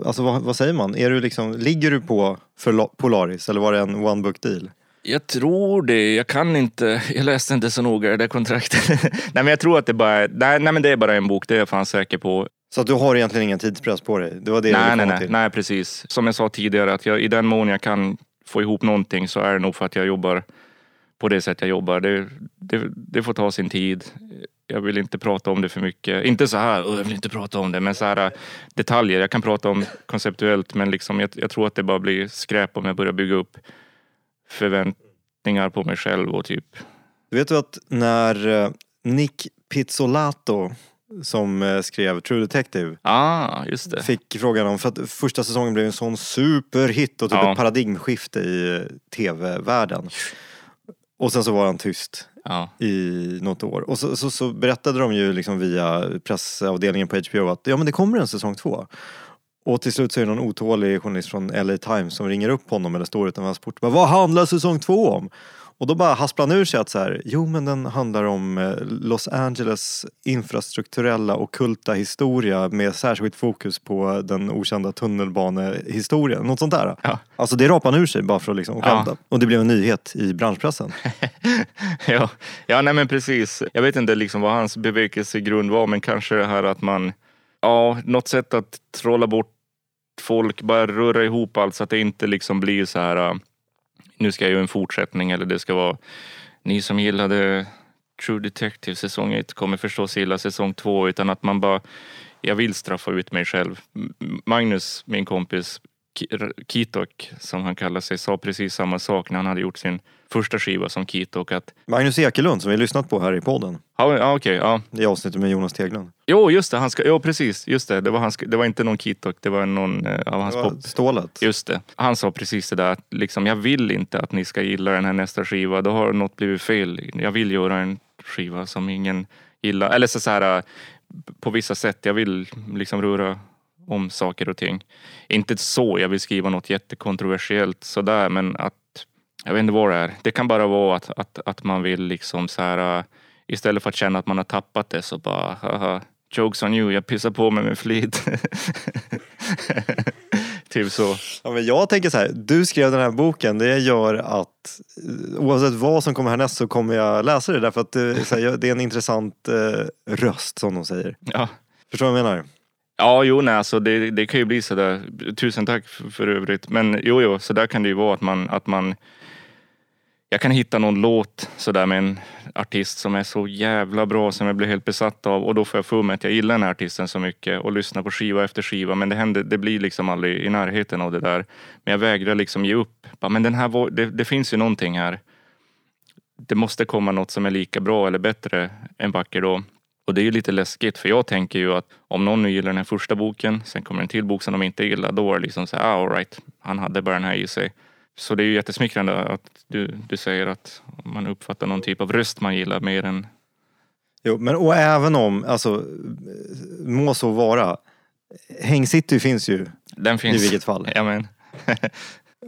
alltså vad, vad säger man? Är du liksom, ligger du på för Polaris eller var det en one book deal? Jag tror det. Jag kan inte. Jag läste inte så noga det där kontraktet. nej men jag tror att det bara är, nej, nej men det är bara en bok. Det är jag fan säker på. Så att du har egentligen ingen tidspress på dig? Det var det nej, nej, nej, till? nej, precis. Som jag sa tidigare, att jag, i den mån jag kan få ihop någonting så är det nog för att jag jobbar på det sätt jag jobbar. Det, det, det får ta sin tid. Jag vill inte prata om det för mycket. Inte så här, "Åh, jag vill inte prata om det, men så här äh, detaljer. Jag kan prata om konceptuellt, men liksom, jag, jag tror att det bara blir skräp om jag börjar bygga upp förväntningar på mig själv och typ Vet du att när eh, Nick Pizzolato som eh, skrev True Detective Ah, just det. fick frågan om, för att första säsongen blev en sån superhit och typ Ja. ett paradigmskifte i eh, tv-världen. Och sen så var han tyst Ja. i något år. Och så, så, så berättade de ju liksom via pressavdelningen på HBO att ja men det kommer en säsong två. Och till slut så är det någon otålig journalist från LA Times som ringer upp honom eller står utanför hans port. Vad handlar säsong två om? Och då bara hasplar han ur sig att så här, jo men den handlar om eh, Los Angeles infrastrukturella och kulta historia med särskilt fokus på den okända tunnelbanehistorien. Något sånt där. Ja. Alltså det rapar han ur sig bara för att liksom Ja. skämta. Och det blev en nyhet i branschpressen. ja, ja nej men precis. Jag vet inte liksom vad hans bevekelsegrund var, men kanske det här att man, ja, något sätt att trolla bort folk, bara röra ihop allt så att det inte liksom blir så här, äh, nu ska jag göra en fortsättning eller det ska vara, ni som gillade True Detective säsong 1 kommer förstås gilla säsong 2 utan att man bara, jag vill straffa ut mig själv. Magnus, min kompis, Kitok som han kallar sig, sa precis samma sak när han hade gjort sin första skiva som Kitok. Att, Magnus Ekelund som vi lyssnat på här i podden. ja, ja, okej, ja. I avsnittet med Jonas Teglund. Jo, just det. Han ska, jo, precis. Just det. Det var, hans, det var inte någon Kitok, det var någon eh, av hans Det var pop. stålet. Just det. Han sa precis det där att liksom, jag vill inte att ni ska gilla den här nästa skiva. Då har något blivit fel. Jag vill göra en skiva som ingen gillar. Eller så, så här, eh, på vissa sätt. Jag vill liksom röra om saker och ting. Inte så jag vill skriva något jättekontroversiellt sådär men att jag vet inte vad det är. Det kan bara vara att, att, att man vill liksom så här äh, istället för att känna att man har tappat det så bara haha, jokes on you, jag pissar på mig med flit. typ så. Ja, men jag tänker så här, du skrev den här boken, det gör att eh, oavsett vad som kommer härnäst så kommer jag läsa det därför att det, så här, det är en intressant eh, röst som de säger. Ja. Förstår du vad jag menar? Ja, jo, nej, alltså det, det kan ju bli sådär. Tusen tack för, för övrigt. Men jo, jo, så där kan det ju vara att man, att man jag kan hitta någon låt sådär med en artist som är så jävla bra som jag blir helt besatt av och då får jag för mig att jag gillar den här artisten så mycket och lyssnar på skiva efter skiva men det, händer, det blir liksom aldrig i närheten av det där. Men jag vägrar liksom ge upp. Men den här, det, det finns ju någonting här. Det måste komma något som är lika bra eller bättre en vacker dag. Och det är ju lite läskigt för jag tänker ju att om någon nu gillar den här första boken, sen kommer en till bok som de inte gillar, då är det liksom så här, ah, all right, han hade bara den här i sig. Så det är ju jättesmickrande att du, du säger att man uppfattar någon typ av röst man gillar mer än... Jo, men och även om, alltså, må så vara. Häng City finns ju Den finns. i vilket fall. Ja, men.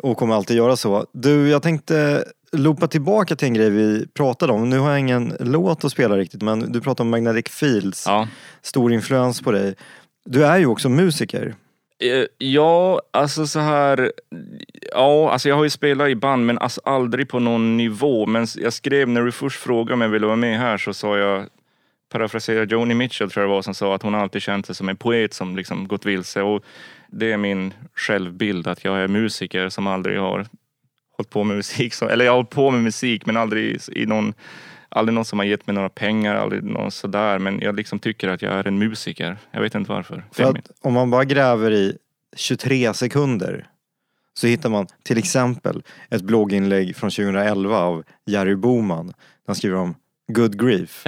och kommer alltid göra så. Du, jag tänkte loopa tillbaka till en grej vi pratade om. Nu har jag ingen låt att spela riktigt men du pratade om Magnetic Fields. Ja. Stor influens på dig. Du är ju också musiker. Eh, ja, alltså så här. Ja, alltså jag har ju spelat i band men alltså aldrig på någon nivå. Men jag skrev när du först frågade om jag ville vara med här så sa jag parafraserar Joni Mitchell tror jag det var som sa att hon alltid känt sig som en poet som liksom gått vilse. Och det är min självbild att jag är musiker som aldrig har hållit på med musik. Eller jag har hållit på med musik men aldrig i någon Aldrig någon som har gett mig några pengar, aldrig någon sådär. Men jag liksom tycker att jag är en musiker. Jag vet inte varför. Det För att om man bara gräver i 23 sekunder så hittar man till exempel ett blogginlägg från 2011 av Jerry Boman. Han skriver om Good Grief.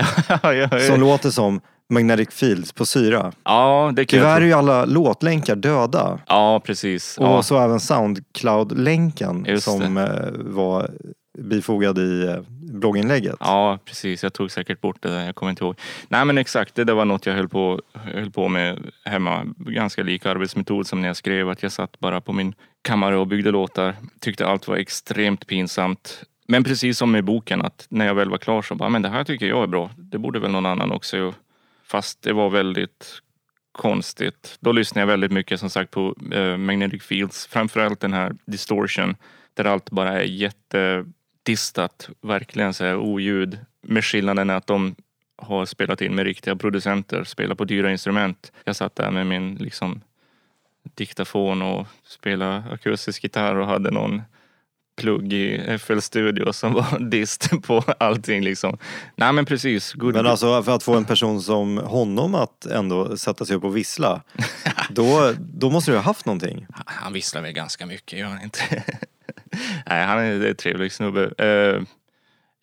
Som låter som Magnetic Fields på syra. ja, det kan Tyvärr är ju alla låtlänkar döda. Ja, precis. Och Ja. så även Soundcloud-länken som eh, var bifogad i eh, blogginlägget. ja, precis. Jag tog säkert bort det där. Jag kommer inte ihåg. Nej, men exakt. Det där var något jag höll på, höll på med hemma. Ganska lik arbetsmetod som när jag skrev. Att jag satt bara på min kammare och byggde låtar. Tyckte allt var extremt pinsamt. Men precis som med boken, att när jag väl var klar så bara, men det här tycker jag är bra. Det borde väl någon annan också göra. Fast det var väldigt konstigt. Då lyssnade jag väldigt mycket som sagt på eh, Magnetic Fields. Framförallt den här Distortion. Där allt bara är jätte jättedistat. Verkligen så här oljud. Med skillnaden att de har spelat in med riktiga producenter. Spelar på dyra instrument. Jag satt där med min liksom diktafon och spelade akustisk gitarr och hade någon plugg i FL Studio som var dist på allting liksom. Nej men precis. Good Men alltså för att få en person som honom att ändå sätta sig upp och vissla. då, då måste du ha haft någonting. Han visslar väl ganska mycket, gör han inte? nej, han är, en trevlig snubbe. Eh,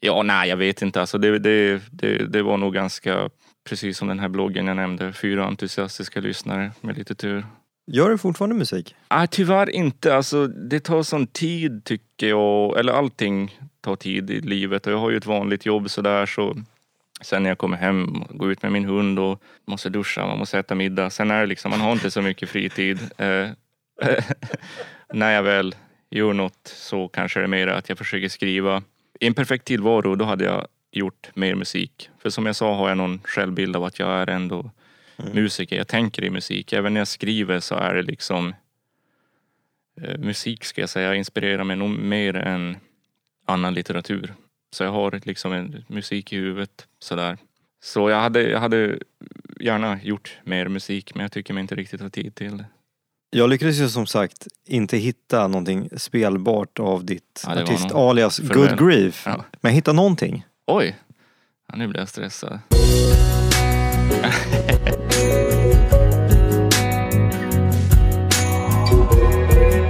ja, nej, jag vet inte. Alltså, det, det, det, det var nog ganska, precis som den här bloggen jag nämnde, fyra entusiastiska lyssnare med lite tur. Gör du fortfarande musik? Nej, tyvärr inte. Alltså, det tar sån tid tycker jag. Eller allting tar tid i livet. Och jag har ju ett vanligt jobb sådär så Sen när jag kommer hem, går ut med min hund och måste duscha, man måste äta middag. Sen är det liksom, man har inte så mycket fritid. Eh, när jag väl gör något så kanske det är mer att jag försöker skriva. I en perfekt tillvaro, då hade jag gjort mer musik. För som jag sa har jag någon självbild av att jag är ändå musiker. Jag tänker i musik. Även när jag skriver så är det liksom eh, musik ska jag säga inspirerar mig nog mer än annan litteratur. Så jag har liksom en musik i huvudet sådär. Så jag hade, jag hade gärna gjort mer musik men jag tycker mig inte riktigt ha tid till det. Jag lyckades ju som sagt inte hitta någonting spelbart av ditt Ja, det var artist nog alias för Good väl. Grief. Ja. Men jag hittade någonting. Oj! Ja, nu blir jag stressad.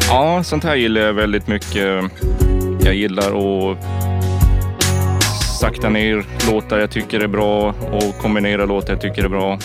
ja, sånt här gillar jag väldigt mycket. Jag gillar att sakta ner låtar jag tycker är bra och kombinera låtar jag tycker är bra.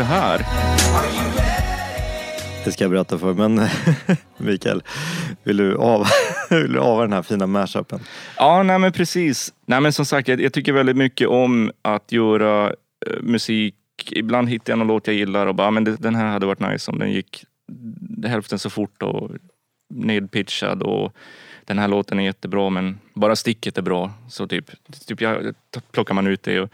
Det här? Det ska jag berätta för men Mikael, vill du av, vill du ava den här fina mashupen? Ja, nej men precis. Nej men som sagt, jag, jag tycker väldigt mycket om att göra eh, musik. Ibland hittar jag någon låt jag gillar och bara, "Ah, men det, den här hade varit nice om den gick hälften så fort och nedpitchad och den här låten är jättebra men bara sticket är bra. Så typ, typ jag, plockar man ut det och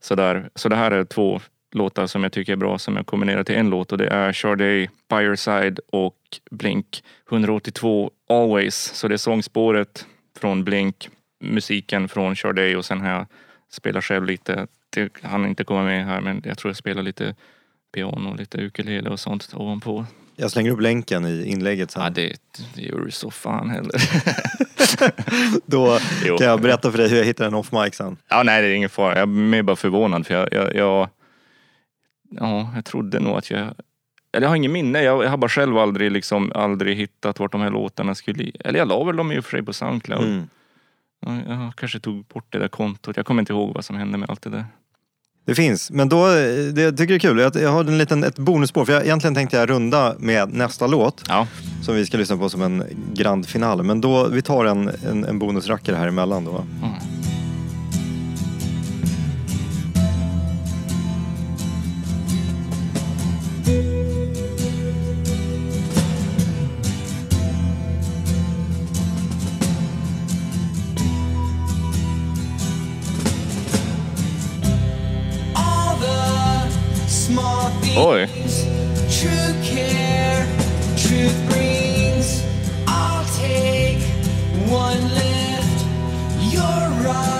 sådär. Så det här är två låtar som jag tycker är bra som jag kombinerar till en låt och det är Sade, Fireside och Blink 182 Always. Så det är sångspåret från Blink, musiken från Sade och sen har jag spelat själv lite. Han inte komma med här men jag tror jag spelar lite piano, lite ukulele och sånt ovanpå. Jag slänger upp länken i inlägget sen. Ja, det, det gör du så fan heller. Då kan jag berätta för dig hur jag hittade den off mic sen. Ja, nej, det är ingen fara. Jag är bara förvånad för jag, jag, jag, ja, jag trodde nog att jag, eller jag har ingen minne. Jag, jag har bara själv aldrig, liksom, aldrig hittat vart de här låtarna skulle, eller jag la väl dem i och för sig på Soundcloud. Mm. Ja, Jag kanske tog bort det där kontot. Jag kommer inte ihåg vad som hände med allt det där. Det finns, men då, det jag tycker det är kul. Jag, jag har en liten, ett bonusspår. För jag, egentligen tänkte jag runda med nästa låt. Ja, Som vi ska lyssna på som en grand final. Men då, vi tar en, en, en bonusrackare här emellan då. Mm. Boy. I'll take one lift. You're right.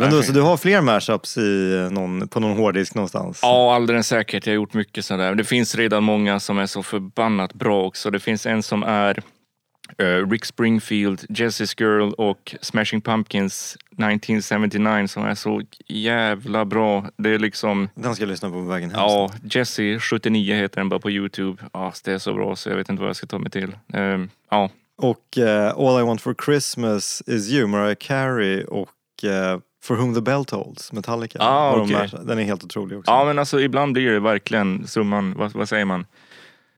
Men Okej. så du har fler mashups i någon, på någon hårddisk någonstans? Ja, alldeles säkert. Jag har gjort mycket sådär. Det finns redan många som är så förbannat bra också. Det finns en som är eh, Rick Springfield, Jesse's Girl och Smashing Pumpkins 1979 som är så jävla bra. Det är liksom, Den ska jag lyssna på på vägen hem. ja, Jesse 79 heter den bara på Youtube. Ja, det är så bra så jag vet inte vad jag ska ta mig till. Ehm, ja, Och eh, All I Want For Christmas Is You, Mariah Carey och eh, For Whom The Bell Tolls, Metallica. Ah, Har de Den är helt otrolig också. ja men alltså ibland blir det verkligen summan, vad, vad säger man?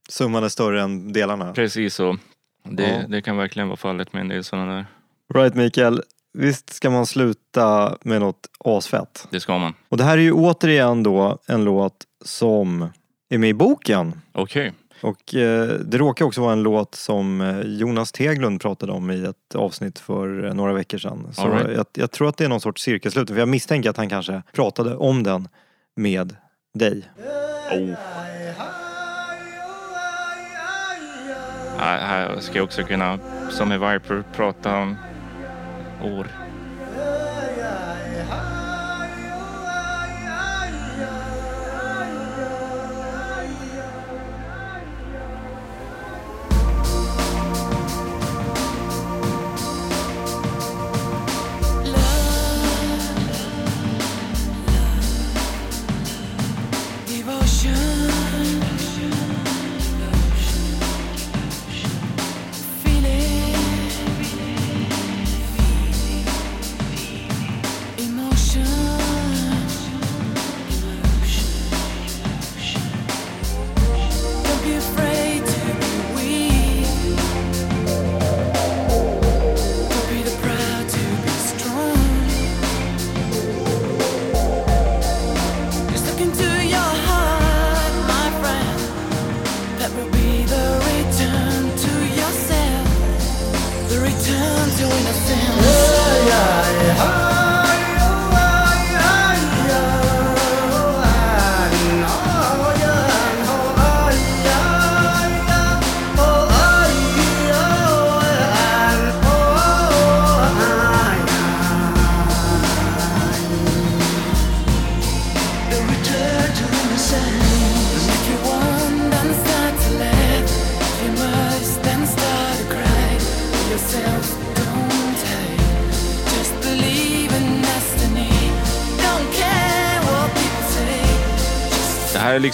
Summan är större än delarna. Precis så. Det, Ja. det kan verkligen vara fallet med en del sådana där. Right Mikael, visst ska man sluta med något asfett? Det ska man. Och det här är ju återigen då en låt som är med i boken. Okej. Och eh, det råkar också vara en låt som eh, Jonas Teglund pratade om i ett avsnitt för eh, några veckor sedan. Så right. jag, jag tror att det är någon sorts cirkelslutning, för jag misstänker att han kanske pratade om den med dig. Oh. Här ska jag också kunna, som i Viper, prata om år.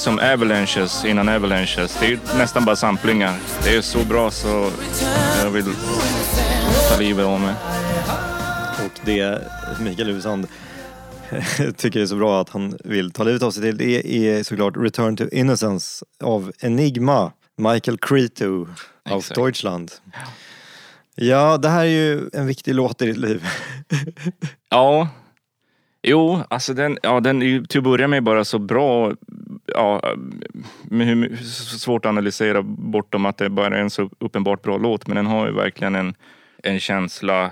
Är liksom avalanches innan avalanches. Det är ju nästan bara samplingar. Det är så bra så jag vill ta livet av mig. Och det Mikael Husand tycker är så bra att han vill ta livet av sig till det är såklart Return to Innocence av Enigma, Michael Creto av Exakt. Deutschland. Ja, det här är ju en viktig låt i ditt liv. Ja. Jo, alltså den, ja, den är ju till att börja med bara så bra. Ja, men hur, svårt att analysera bortom att det bara är en så uppenbart bra låt. Men den har ju verkligen en, en känsla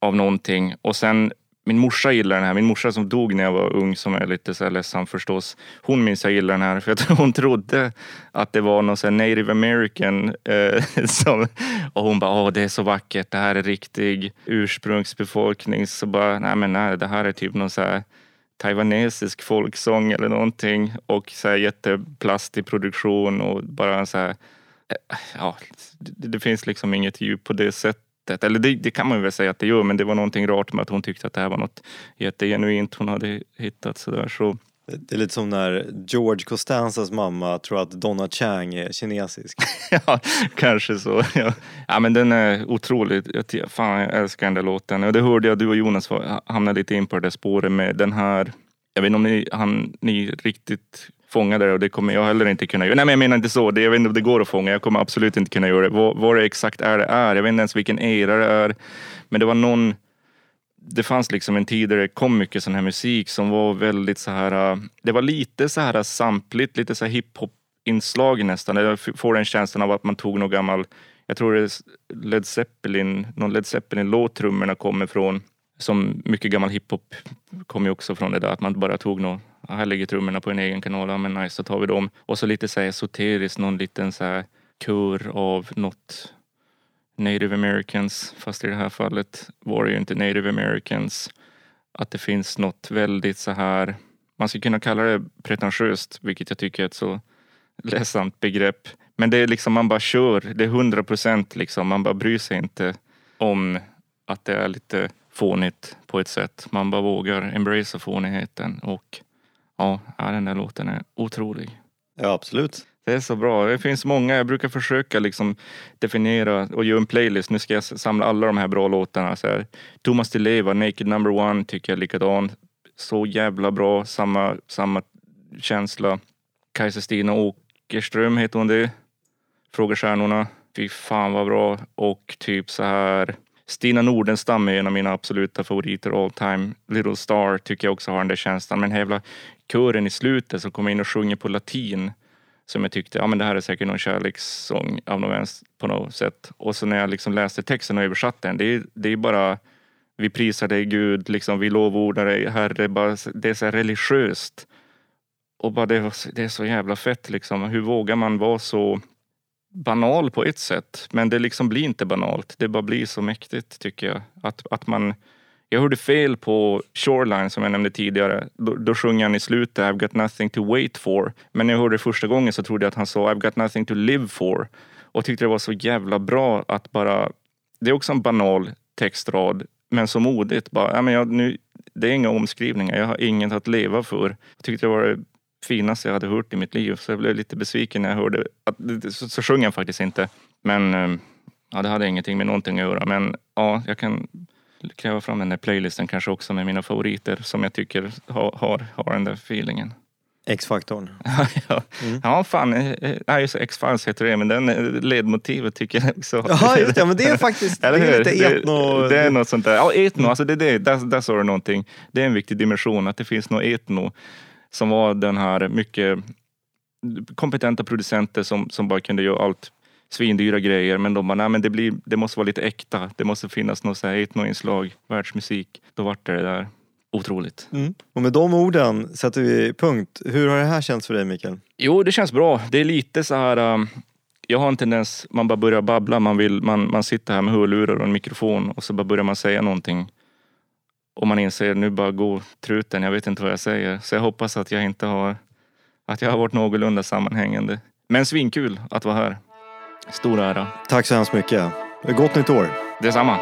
av någonting. Och sen min morsa gillar den här. Min morsa som dog när jag var ung, som är lite så här ledsam förstås. Hon minns jag gillar den här, för att hon trodde att det var någon så här native american. Eh, som, och hon bara, åh det är så vackert, det här är riktig ursprungsbefolkning. Så bara, nej men nej, det här är typ någon så här taiwanesisk folksång eller någonting. Och så här jätteplastig produktion och bara så här, eh, ja, det, det finns liksom inget djup på det sättet. Eller det, det kan man väl säga att det gör, men det var någonting rart med att hon tyckte att det här var något jättegenuint hon hade hittat. Så där. Så, det är lite som när George Costanzas mamma tror att Donna Chang är kinesisk. ja, kanske så. Ja. ja, men den är otrolig. Jag, fan, jag älskar den där låten. Och det hörde jag, du och Jonas var- hamnade lite in på det spåret med den här. Jag vet inte om ni, han, ni riktigt fångade det och det kommer jag heller inte kunna göra. Nej men jag menar inte så. Det, jag vet inte om det går att fånga. Jag kommer absolut inte kunna göra det. Vad, vad det exakt är det är. Jag vet inte ens vilken era det är. Men det var någon det fanns liksom en tid där det kom mycket sån här musik som var väldigt så här. Äh, det var lite så här sampligt, lite så här hiphop inslag nästan. Jag får den känslan av att man tog någon gammal, jag tror det är Led Zeppelin, någon Led Zeppelin-låt trummorna kommer från. Som mycket gammal hiphop kommer ju också från det där att man bara tog någon, här ligger trummorna på en egen kanal, ja men nice, så tar vi dem. Och så lite så här esoteriskt, någon liten så här kör av något native americans, fast i det här fallet var det ju inte native americans. Att det finns något väldigt så här, man skulle kunna kalla det pretentiöst, vilket jag tycker är ett så ledsamt begrepp. Men det är liksom, man bara kör, det är hundra procent liksom, man bara bryr sig inte om att det är lite fånigt på ett sätt. Man bara vågar embracea fånigheten och ja, ja, den där låten är otrolig. Ja, absolut. Det är så bra. Det finns många. Jag brukar försöka liksom definiera och göra en playlist. Nu ska jag samla alla de här bra låtarna. Så här. Thomas Di Leva, Naked Number One tycker jag är likadan. Så jävla bra. Samma, samma känsla. Kajsa-Stina Åkerström heter hon det. Frågestjärnorna. Fy fan vad bra. Och typ så här. Stina Nordenstam är en av mina absoluta favoriter all time. Little Star tycker jag också har den där känslan. Men jävla kören i slutet som kommer in och sjunger på latin som jag tyckte, ja men det här är säkert någon kärlekssång av någon vänster på något sätt. Och så när jag liksom läste texten och översatte den, det är, det är bara vi prisar dig Gud, liksom, vi lovordar dig Herre, bara, det är så här religiöst. Och bara det, det är så jävla fett liksom. Hur vågar man vara så banal på ett sätt? Men det liksom blir inte banalt, det bara blir så mäktigt tycker jag. Att, att man jag hörde fel på Shoreline som jag nämnde tidigare. Då, då sjunger han i slutet I've got nothing to wait for. Men när jag hörde det första gången så trodde jag att han sa I've got nothing to live for. Och tyckte det var så jävla bra att bara... Det är också en banal textrad, men så modigt. Bara, ja, men jag, nu, det är inga omskrivningar, jag har inget att leva för. Jag tyckte det var det finaste jag hade hört i mitt liv. Så jag blev lite besviken när jag hörde att så, så sjöng han faktiskt inte. Men eh, ja, det hade ingenting med någonting att göra. Men ja, jag kan kräva fram den där playlisten kanske också med mina favoriter som jag tycker har, har, har den där feelingen. X-faktorn. ja. ja, fan. eh, eh, Nej, just X-Files heter det, men den eh, ledmotivet tycker jag också. Ja, just det. Men det är faktiskt det är lite etno... Det, det är något sånt där. Ja, etno, alltså det, det, där, där sa du någonting. Det är en viktig dimension, att det finns något etno som var den här mycket kompetenta producenter som, som bara kunde göra allt svindyra grejer. Men de bara, nej men det, blir, det måste vara lite äkta. Det måste finnas något etnoinslag, världsmusik. Då vart det det där. Otroligt. Och med de orden sätter vi punkt. Hur har det här känts för dig Mikael? Jo, det känns bra. Det är lite så här... um, jag har en tendens, man bara börjar babbla. Man, vill, man, man sitter här med hörlurar och en mikrofon och så bara börjar man säga någonting. Och man inser, nu bara går truten, jag vet inte vad jag säger. Så jag hoppas att jag inte har... Att jag har varit någorlunda sammanhängande. Men svinkul att vara här. Stor ära. Tack så hemskt mycket. Gott nytt år. Detsamma.